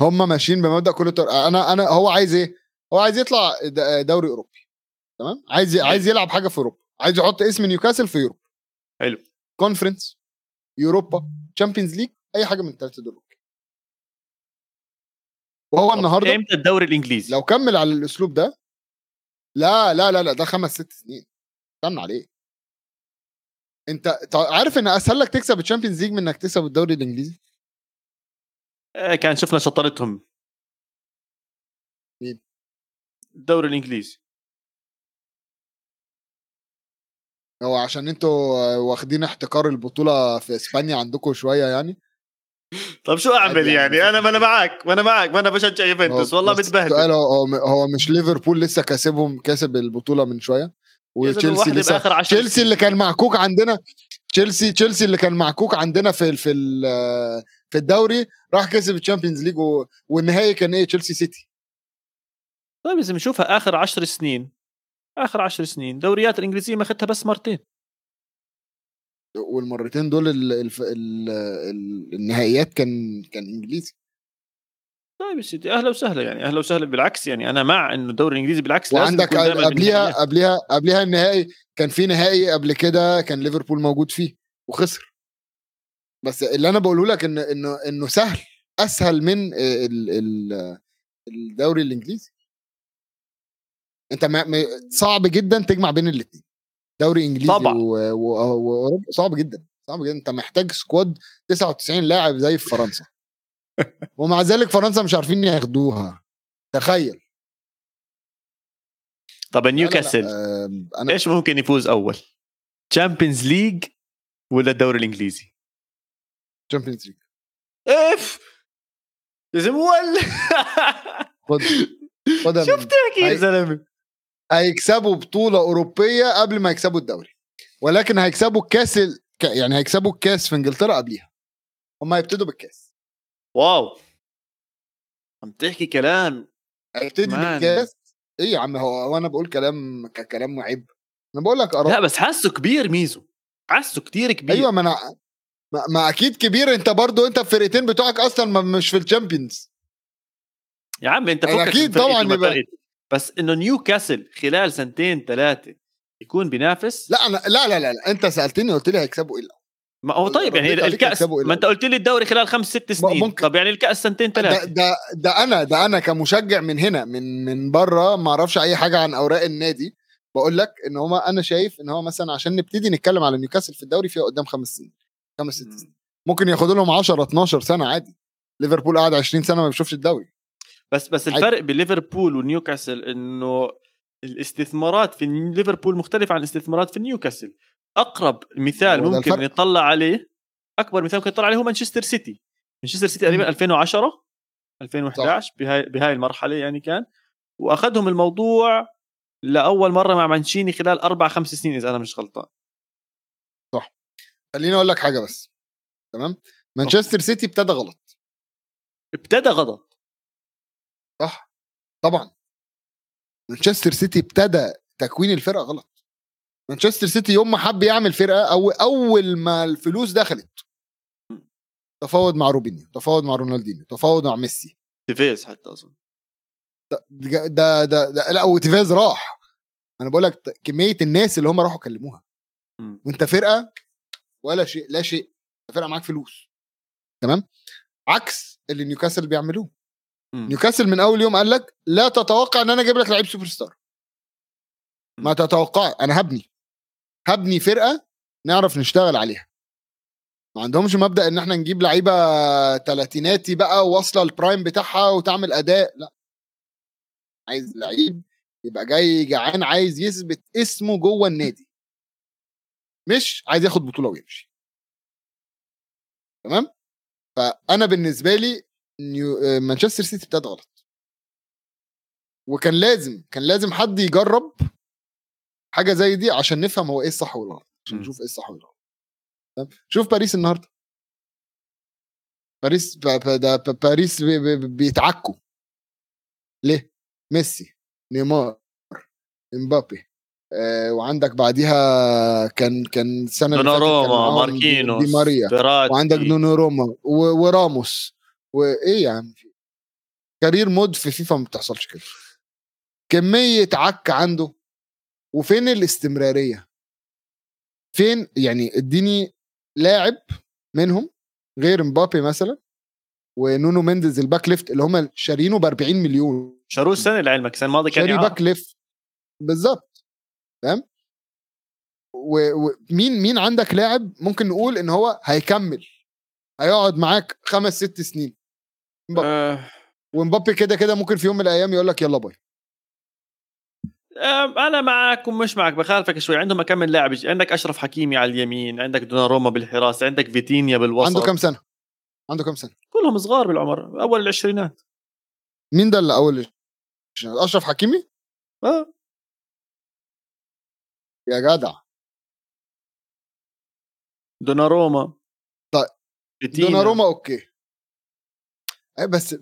هم ماشيين بمبدأ كل الطرق أنا أنا هو عايز إيه؟ هو عايز يطلع دوري أوروبي تمام؟ عايز عايز يلعب حاجة في أوروبا عايز يحط اسم نيوكاسل في أوروبا حلو conference يوروبا Champions League أي حاجة من الثلاثه دول وهو النهارده إمتى الدوري الإنجليزي؟ لو كمل على الأسلوب ده؟ لا لا لا لا ده خمس ست سنين. استنى عليه. أنت عارف إن أسهل لك تكسب ال Champions League من إنك تكسب الدوري الإنجليزي؟ آه، كان شفنا شطرتهم مين؟ الدوري الإنجليزي. هو عشان أنتوا واخدين احتكار البطولة في إسبانيا عندكم شوية يعني؟ طب شو أعمل يعني, أنا ما أنا معك ما أنا معك ما أنا بشجع يوفنتوس والله متبهدل. هو هو مش ليفربول لسه كاسبهم كاسب البطولة من شوية؟ وتشيلسي لسه تشيلسي اللي كان معكوك عندنا تشيلسي تشيلسي اللي كان معكوك عندنا في في في الدوري راح كسب ال Champions League والنهائي كان إيه؟ تشيلسي سيتي. طيب اذا بنشوفها آخر عشر سنين. آخر عشر سنين. دوريات الإنجليزية ما اخذتها بس مرتين. والمرتين دول ال ال ال ال النهائيات كان كان إنجليزي. طيب يا سيدي أهلا وسهلا يعني أهلا وسهلا بالعكس يعني أنا مع انه الدوري الإنجليزي بالعكس وعندك قبليها قبليها قبليها النهائي كان في نهائي قبل كده كان ليفربول موجود فيه وخسر. بس اللي أنا بقوله لك إن إنه إنه سهل أسهل من ال ال الدوري الإنجليزي. أنت صعب جدا تجمع بين الاثنين دوري انجليزي طبعا. وأوروبا. صعب جدا صعب جدا. انت محتاج سكواد 99 لاعب زي في فرنسا. ومع ذلك فرنسا مش عارفين ياخدوها. تخيل. طب نيوكاسل. أنا... إيش ممكن يفوز أول؟ Champions League ولا الدوري الإنجليزي؟ Champions League أف! يا زلمة خد خد تحكي يا زلمة. هيكسبوا بطولة أوروبية قبل ما يكسبوا الدوري. ولكن هيكسبوا الكاس يعني هيكسبوا الكاس في إنجلترا قبليها. هم هيبتدوا بالكاس. واو. عم تحكي كلام. هيبتدي بالكاس. إيه يا عم هو, هو أنا بقول كلام كلام معيب. أنا بقول لك لا بس حاسه كبير ميزو. حاسه كتير كبير. أيوه ما أنا ما, ما أكيد كبير. أنت برضو أنت الفرقتين بتوعك أصلا مش في ال Champions يا عم أنت فكك أكيد طبعا بس إنه نيوكاسل خلال سنتين ثلاثة يكون بينافس؟ لا أنا لا لا لا, لا. أنت سألتني قلت لي هيكسبوا إيه ما هو طيب يعني الكاس ما أنت قلت لي الدوري خلال خمس ست سنين. ممكن. طب يعني الكأس سنتين ثلاثة ده, ده ده أنا ده أنا كمشجع من هنا من من بره ما أعرفش أي حاجة عن أوراق النادي. بقول لك إن هو أنا شايف إن هو مثلا عشان نبتدي نتكلم على نيوكاسل في الدوري فيها قدام خمس سنين خمس ست سنين. ممكن ياخدوا لهم 10 12 سنة عادي. ليفربول قاعد 20 سنة ما بيشوفش الدوري. بس بس الفرق بين ليفربول ونيوكاسل إنه الاستثمارات في ليفربول مختلفة عن الاستثمارات في نيوكاسل. أقرب مثال ممكن نطلع عليه أكبر مثال ممكن نطلع عليه هو مانشستر سيتي. مانشستر سيتي تقريبا 2010 2011 بهاي بهاي المرحلة يعني كان. وأخذهم الموضوع لأول مرة مع مانشيني خلال أربع خمس سنين إذا أنا مش غلطان. صح. خليني أقول لك حاجة بس. تمام؟ مانشستر سيتي ابتدى غلط. ابتدى غلط. صح؟ طبعا. مانشستر سيتي ابتدى تكوين الفرقة غلط. مانشستر سيتي يوم ما حب يعمل فرقة أو أول ما الفلوس دخلت. تفاوض مع روبينيو تفاوض مع رونالدينيو تفاوض مع ميسي. تيفيز حتى اظن ده ده, ده, ده لا وتيفيز راح. أنا بقول لك كمية الناس اللي هم راحوا كلموها. وأنت فرقة ولا شيء لا شيء. فرقة معاك فلوس. تمام؟ عكس اللي نيوكاسل بيعملوه. نيوكاسل من أول يوم قال لك لا تتوقع إن أنا أجيب لك لعيب سوبر ستار ما تتوقع. أنا هبني. هبني فرقة نعرف نشتغل عليها. ما عندهمش مبدأ إن إحنا نجيب لعيبة تلاتيناتي بقى واصلة ال prime بتاعها وتعمل أداء. لا. عايز لعيب يبقى جاي جعان عايز يثبت اسمه جوه النادي. مش عايز ياخد بطولة ويمشي. تمام؟ فأنا بالنسبة لي نيو مانشستر سيتي ابتدى غلط. وكان لازم كان لازم حد يجرب حاجة زي دي عشان نفهم هو إيه الصح والغلط عشان نشوف إيه الصح والغلط. شوف باريس النهارده. باريس باريس بيتعكوا. ليه؟ ميسي نيمار إمبابي آه وعندك بعديها كان كان السنة اللي فاتت ماركينوس دي ماريا. وعندك دوناروما وراموس. وإيه يا عم career mode في فيفا ما بتحصلش كده. كمية عك عنده وفين الاستمرارية؟ فين يعني اديني لاعب منهم غير مبابي مثلا ونونو مينديز ال back left اللي هم شارينه ب 40 مليون. شاروه السنة لعلمك السنة الماضية كان شاري باك left. بالظبط. فاهم ومين مين عندك لاعب ممكن نقول إن هو هيكمل هيقعد معاك خمس ست سنين؟ مبابي. أه. ومبابي كده كده ممكن في يوم من الأيام يقول لك يلا باي. أنا معك ومش معك بخالفك شوي. عندهم كم من لاعب؟ عندك أشرف حكيمي على اليمين عندك دوناروما بالحراسه عندك فيتينيا بالوسط. عنده كم سنة؟ عنده كم سنة؟ كلهم صغار بالعمر أول العشرينات. مين ده اللي أول أشرف حكيمي؟ آه. يا جدع. دوناروما. طيب. دوناروما okay. اي بس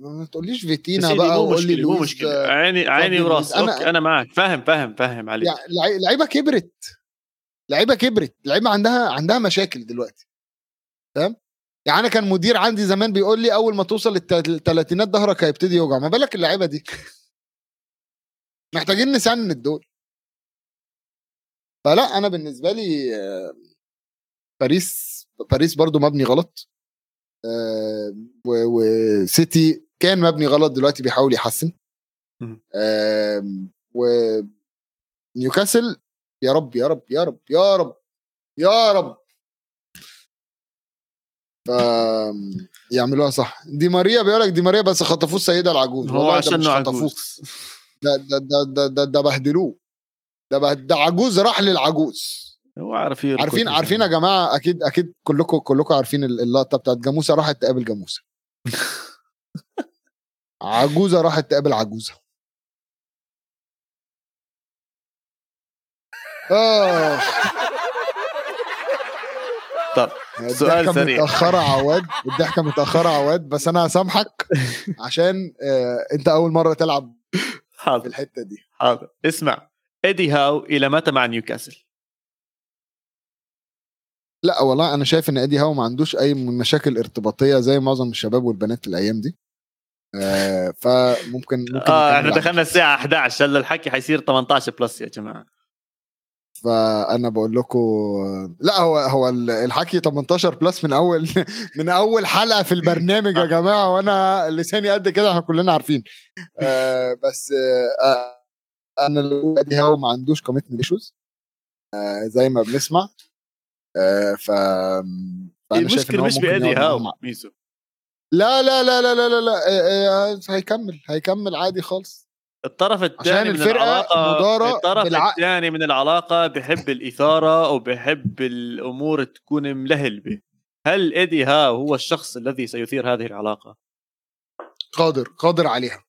ما تقوليش فيتينا بقى مو مشكلة مو مشكلة. عيني عيني وراس. أنا, أنا معك فاهم فاهم فاهم عليك. يعني لعيبة كبرت. لعيبة كبرت. لعيبة عندها عندها مشاكل دلوقتي. فاهم يعني أنا كان مدير عندي زمان بيقول لي أول ما توصل للثلاثينات ظهرك هيبتدي يوجع. ما بالك اللعيبة دي؟ محتاجين نسند دول فلا أنا بالنسبة لي باريس باريس برضو مبني غلط. وسيتي كان مبني غلط دلوقتي بيحاول يحسن. و نيوكاسل يا رب يا رب يا رب يا رب يا رب. ف يعملوها صح. دي ماريا بيقول لك دي ماريا بس خطفوه السيدة العجوز. هو عشان عجوز ده ده ده ده, ده بهدلوه. ده ده عجوز راح للعجوز. هو عارف عارفين عارفين يا جماعة أكيد أكيد كلكم كلكم عارفين اللقطة بتاعت جاموسة راحت تقابل جاموسة. عجوزة راحت تقابل عجوزة. آه. طب سؤال سريع متأخرة عواد الضحكة متأخرة عواد بس أنا هسامحك عشان آه أنت أول مرة تلعب حاضر. في الحتة دي. حاضر. اسمع ايدي هاو إلى متى مع نيوكاسل لا والله أنا شايف إن إدي هاو ما عندوش أي مشاكل ارتباطية زي معظم الشباب والبنات الأيام دي. آه فممكن ممكن آه إحنا دخلنا الساعة 11 هلا الحكي حيصير 18 plus يا جماعة. فأنا بقول لكم لا هو هو الحكي 18 plus من أول من أول حلقة في البرنامج يا جماعة وأنا لساني قد كده إحنا كلنا عارفين. آه بس آه أنا إدي هاو ما عندوش commitment issues آه زي ما بنسمع. ف المشكلة مش بإدي هاو ميزو لا لا لا لا لا لا, لا. آه هيكمل هيكمل عادي خالص الطرف الثاني من العلاقة مين؟ ده الطرف. الثاني من العلاقة بحب الإثارة وبحب الأمور تكون ملهلبة هل إدي هاو هو الشخص الذي سيثير هذه العلاقة قادر قادر عليها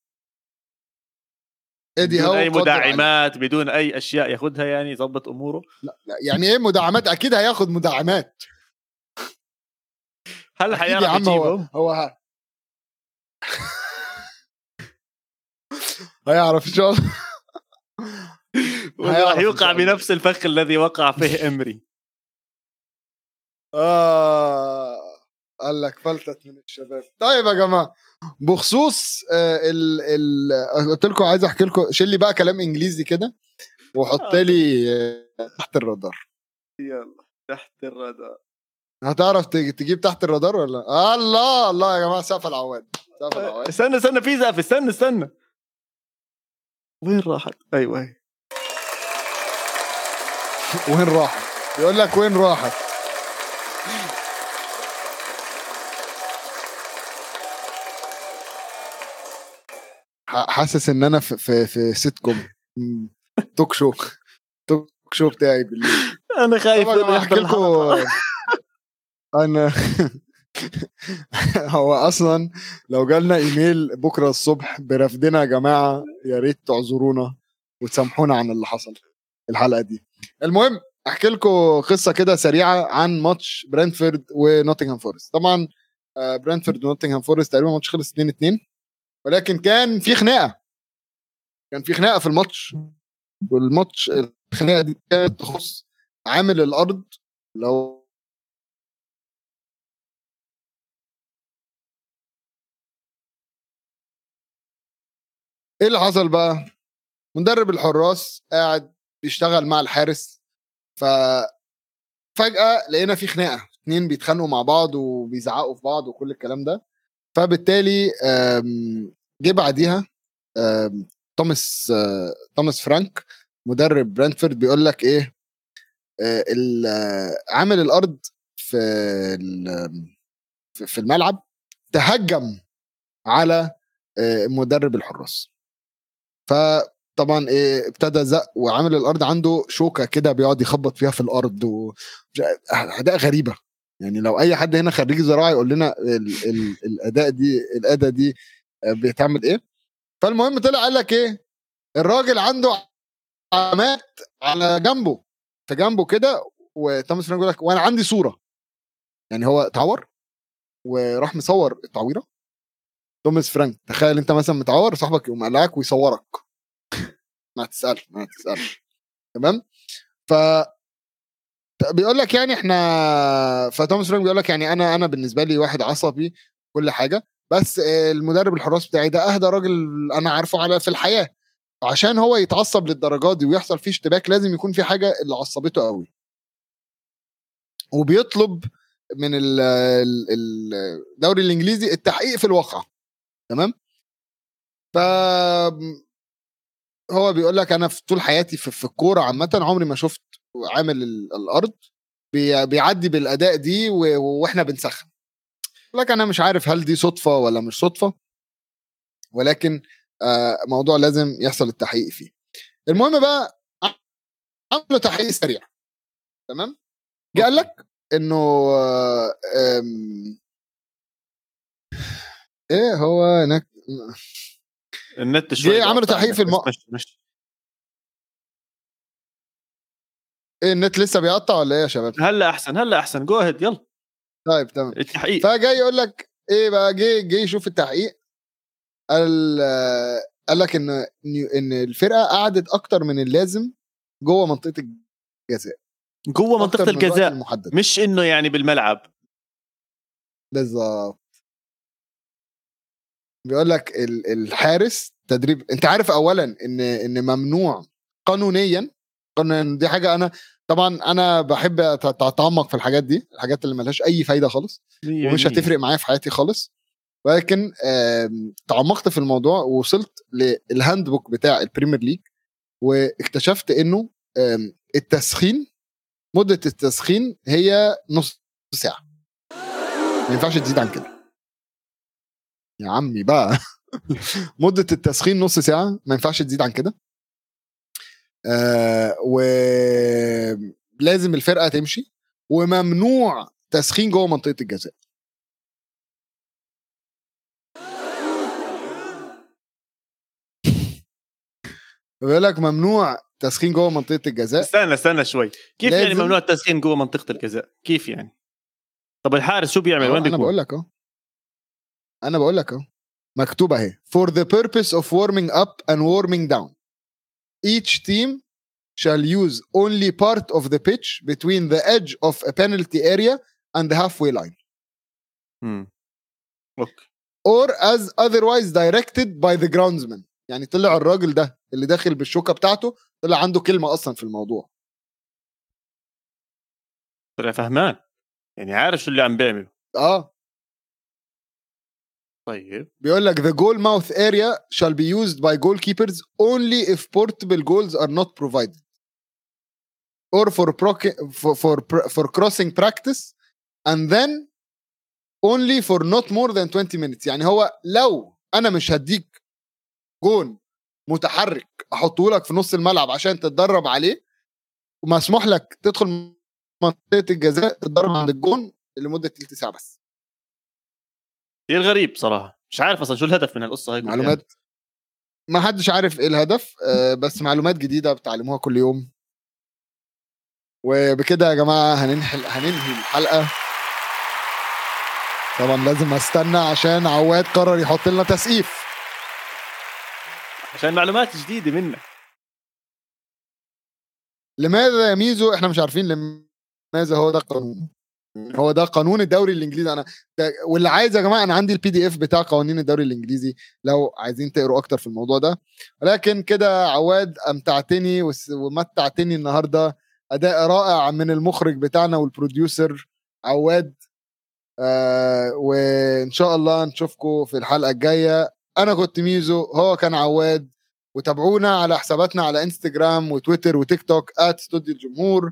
إيدي بدون أي مداعمات عليها. بدون أي أشياء ياخذها يعني يظبط أموره. لا, لا يعني إيه مداعمات؟ أكيد هياخذ مداعمات. هل حيعرف يجيبهم؟ هو, هو هيعرف إن شاء الله. راح يوقع بنفس الفخ الذي وقع فيه إمري. آه. قال لك فلتت من الشباب. طيب يا جماعة بخصوص آه ال ال قلت لكم عايز أحكي لكم شيل لي بقى كلام إنجليزي كده وحط لي آه تحت الرادار. يلا تحت الرادار. هتعرف تجيب تحت الرادار ولا؟ الله الله يا جماعة سقف العواد سقف العواد. استنى استنى في زقف استنى استنى. وين راحت؟ أيوه هي وين راحت؟ بيقول لك وين راحت؟ حاسس إن أنا في في, في sitcom talk show talk show بتاعي بالليل. أنا خايف احكي لكم أنا هو أصلا لو جالنا إيميل بكرة الصبح برفدنا يا جماعة يا ريت تعذرونا وتسامحونا عن اللي حصل الحلقة دي. المهم أحكي لكم قصة كده سريعة عن ماتش برنتفورد ونوتنغهام فورست. طبعا برنتفورد ونوتنغهام فورست تقريبا الماتش خلص 2 2 ولكن كان في خناقة. كان في خناقة في الماتش. والماتش الخناقة دي كانت تخص عامل الأرض. اللي هو إيه اللي حصل بقى؟ مدرب الحراس قاعد بيشتغل مع الحارس. ف فجأة لقينا في خناقة. اتنين بيتخانقوا مع بعض وبيزعقوا في بعض وكل الكلام ده. فبالتالي جه بعديها توماس توماس فرانك مدرب برانتفورد بيقول لك إيه عامل الأرض في في الملعب تهجم على مدرب الحراس. فطبعا إيه ابتدى زق وعامل الأرض عنده شوكة كده بيقعد يخبط فيها في الأرض و أداء غريبة. يعني لو أي حد هنا خريج زراعة يقول لنا ال ال الأداء دي الاداه دي بتعمل إيه؟ فالمهم طلع قال لك إيه؟ الراجل عنده علامات على جنبه في جنبه كده وتوماس فرانك يقول لك وأنا عندي صورة. يعني هو اتعور وراح مصور التعويرة. توماس فرانك تخيل أنت مثلا متعور صاحبك يقوم قلعك ويصورك. ما تسالش ما تسالش تمام؟ ف بيقول لك يعني إحنا فتوماس فرانك بيقول لك يعني أنا أنا بالنسبة لي واحد عصبي كل حاجة بس المدرب الحراس بتاعي ده أهدى راجل أنا عارفه على في الحياة. عشان هو يتعصب للدرجات دي ويحصل فيه اشتباك لازم يكون في حاجة اللي عصبته قوي. وبيطلب من الدوري الإنجليزي التحقيق في الواقع تمام؟ ف هو بيقول لك أنا في طول حياتي في الكورة عامة عمري ما شفت عامل الأرض بيعدي بالأداء دي وإحنا بنسخن. لك أنا مش عارف هل دي صدفة ولا مش صدفة ولكن موضوع لازم يحصل التحقيق فيه. المهم بقى عملوا تحقيق سريع. تمام؟ جه قال لك إنه إيه هو هناك؟ النت شوي عملوا تحقيق في المو... مش مش إيه النت لسه بيقطع ولا إيه يا شباب؟ هلا أحسن هلا أحسن. جو اهيد يلا. طيب تمام. التحقيق. فجاي يقول لك إيه بقى جه جه يشوف التحقيق قال قال لك إن إن الفرقة قعدت أكتر من اللازم جوه منطقة الجزاء. جوه منطقة الجزاء. المحدد. مش إنه يعني بالملعب. بالظبط. بيقول لك الحارس تدريب أنت عارف اولا إن إن ممنوع قانونيا قانونيا دي حاجة أنا طبعا أنا بحب أتعمق في الحاجات دي الحاجات اللي ملهاش أي فايدة خالص ومش هتفرق معايا في حياتي خالص. ولكن تعمقت في الموضوع ووصلت لل handbook بتاع ال Premier League واكتشفت إنه التسخين مدة التسخين هي نص ساعة. ما ينفعش تزيد عن كده. يا عمي بقى. مدة التسخين نص ساعة ما ينفعش تزيد عن كده. آه ولازم الفرقة تمشي وممنوع تسخين جوه منطقة الجزاء. بيقول لك ممنوع تسخين جوه منطقة الجزاء. استنى استنى شوي. كيف يعني ممنوع التسخين جوه منطقة الجزاء؟ كيف يعني؟ طب الحارس شو بيعمل؟ وين أنا بقول لك أهو. أنا بقول لك أهو. مكتوب أهي. For the purpose of warming up and warming down. Each team shall use only part of the pitch between the edge of a penalty area and the halfway line امم أوكي or as otherwise directed by the groundsman يعني طلع الراجل ده اللي داخل بالشوكه بتاعته طلع عنده كلمه أصلا في الموضوع طلع فهمان يعني عارف شو اللي عم بيعمله آه طيب بيقول لك the goal mouth area shall be used by goalkeepers only if portable goals are not provided or for for for, for crossing practice and then only for not more than 20 minutes يعني هو لو أنا مش هديك جون متحرك احطه لك في نص الملعب عشان تتدرب عليه ومسموح لك تدخل منطقه الجزاء تتدرب عند الجون لمده ثلث ساعه بس كثير غريب صراحة. مش عارف أصلا شو الهدف من القصة هاي معلومات؟ ما حدش عارف إيه الهدف آه، بس معلومات جديدة بتعلموها كل يوم. وبكده يا جماعة هننهي هننهي الحلقة. طبعا لازم أستنى عشان عواد قرر يحط لنا تسقيف. عشان معلومات جديدة منك. لماذا يا ميزو؟ إحنا مش عارفين لماذا هو ده قانون. هو ده قانون الدوري الإنجليزي. أنا ده واللي عايز يا جماعة أنا عندي ال PDF بتاع قوانين الدوري الإنجليزي لو عايزين تقروا أكتر في الموضوع ده. ولكن كده عواد أمتعتني ومتعتني النهارده. أداء رائع من المخرج بتاعنا وال producer عواد. آه وإن شاء الله نشوفكم في الحلقة الجاية. أنا كنت ميزو هو كان عواد. وتابعونا على حساباتنا على انستجرام وتويتر وتيك توك @استوديو الجمهور.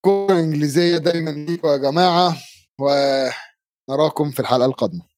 كورة إنجليزية دايما ليكم يا جماعة ونراكم في الحلقة القادمة.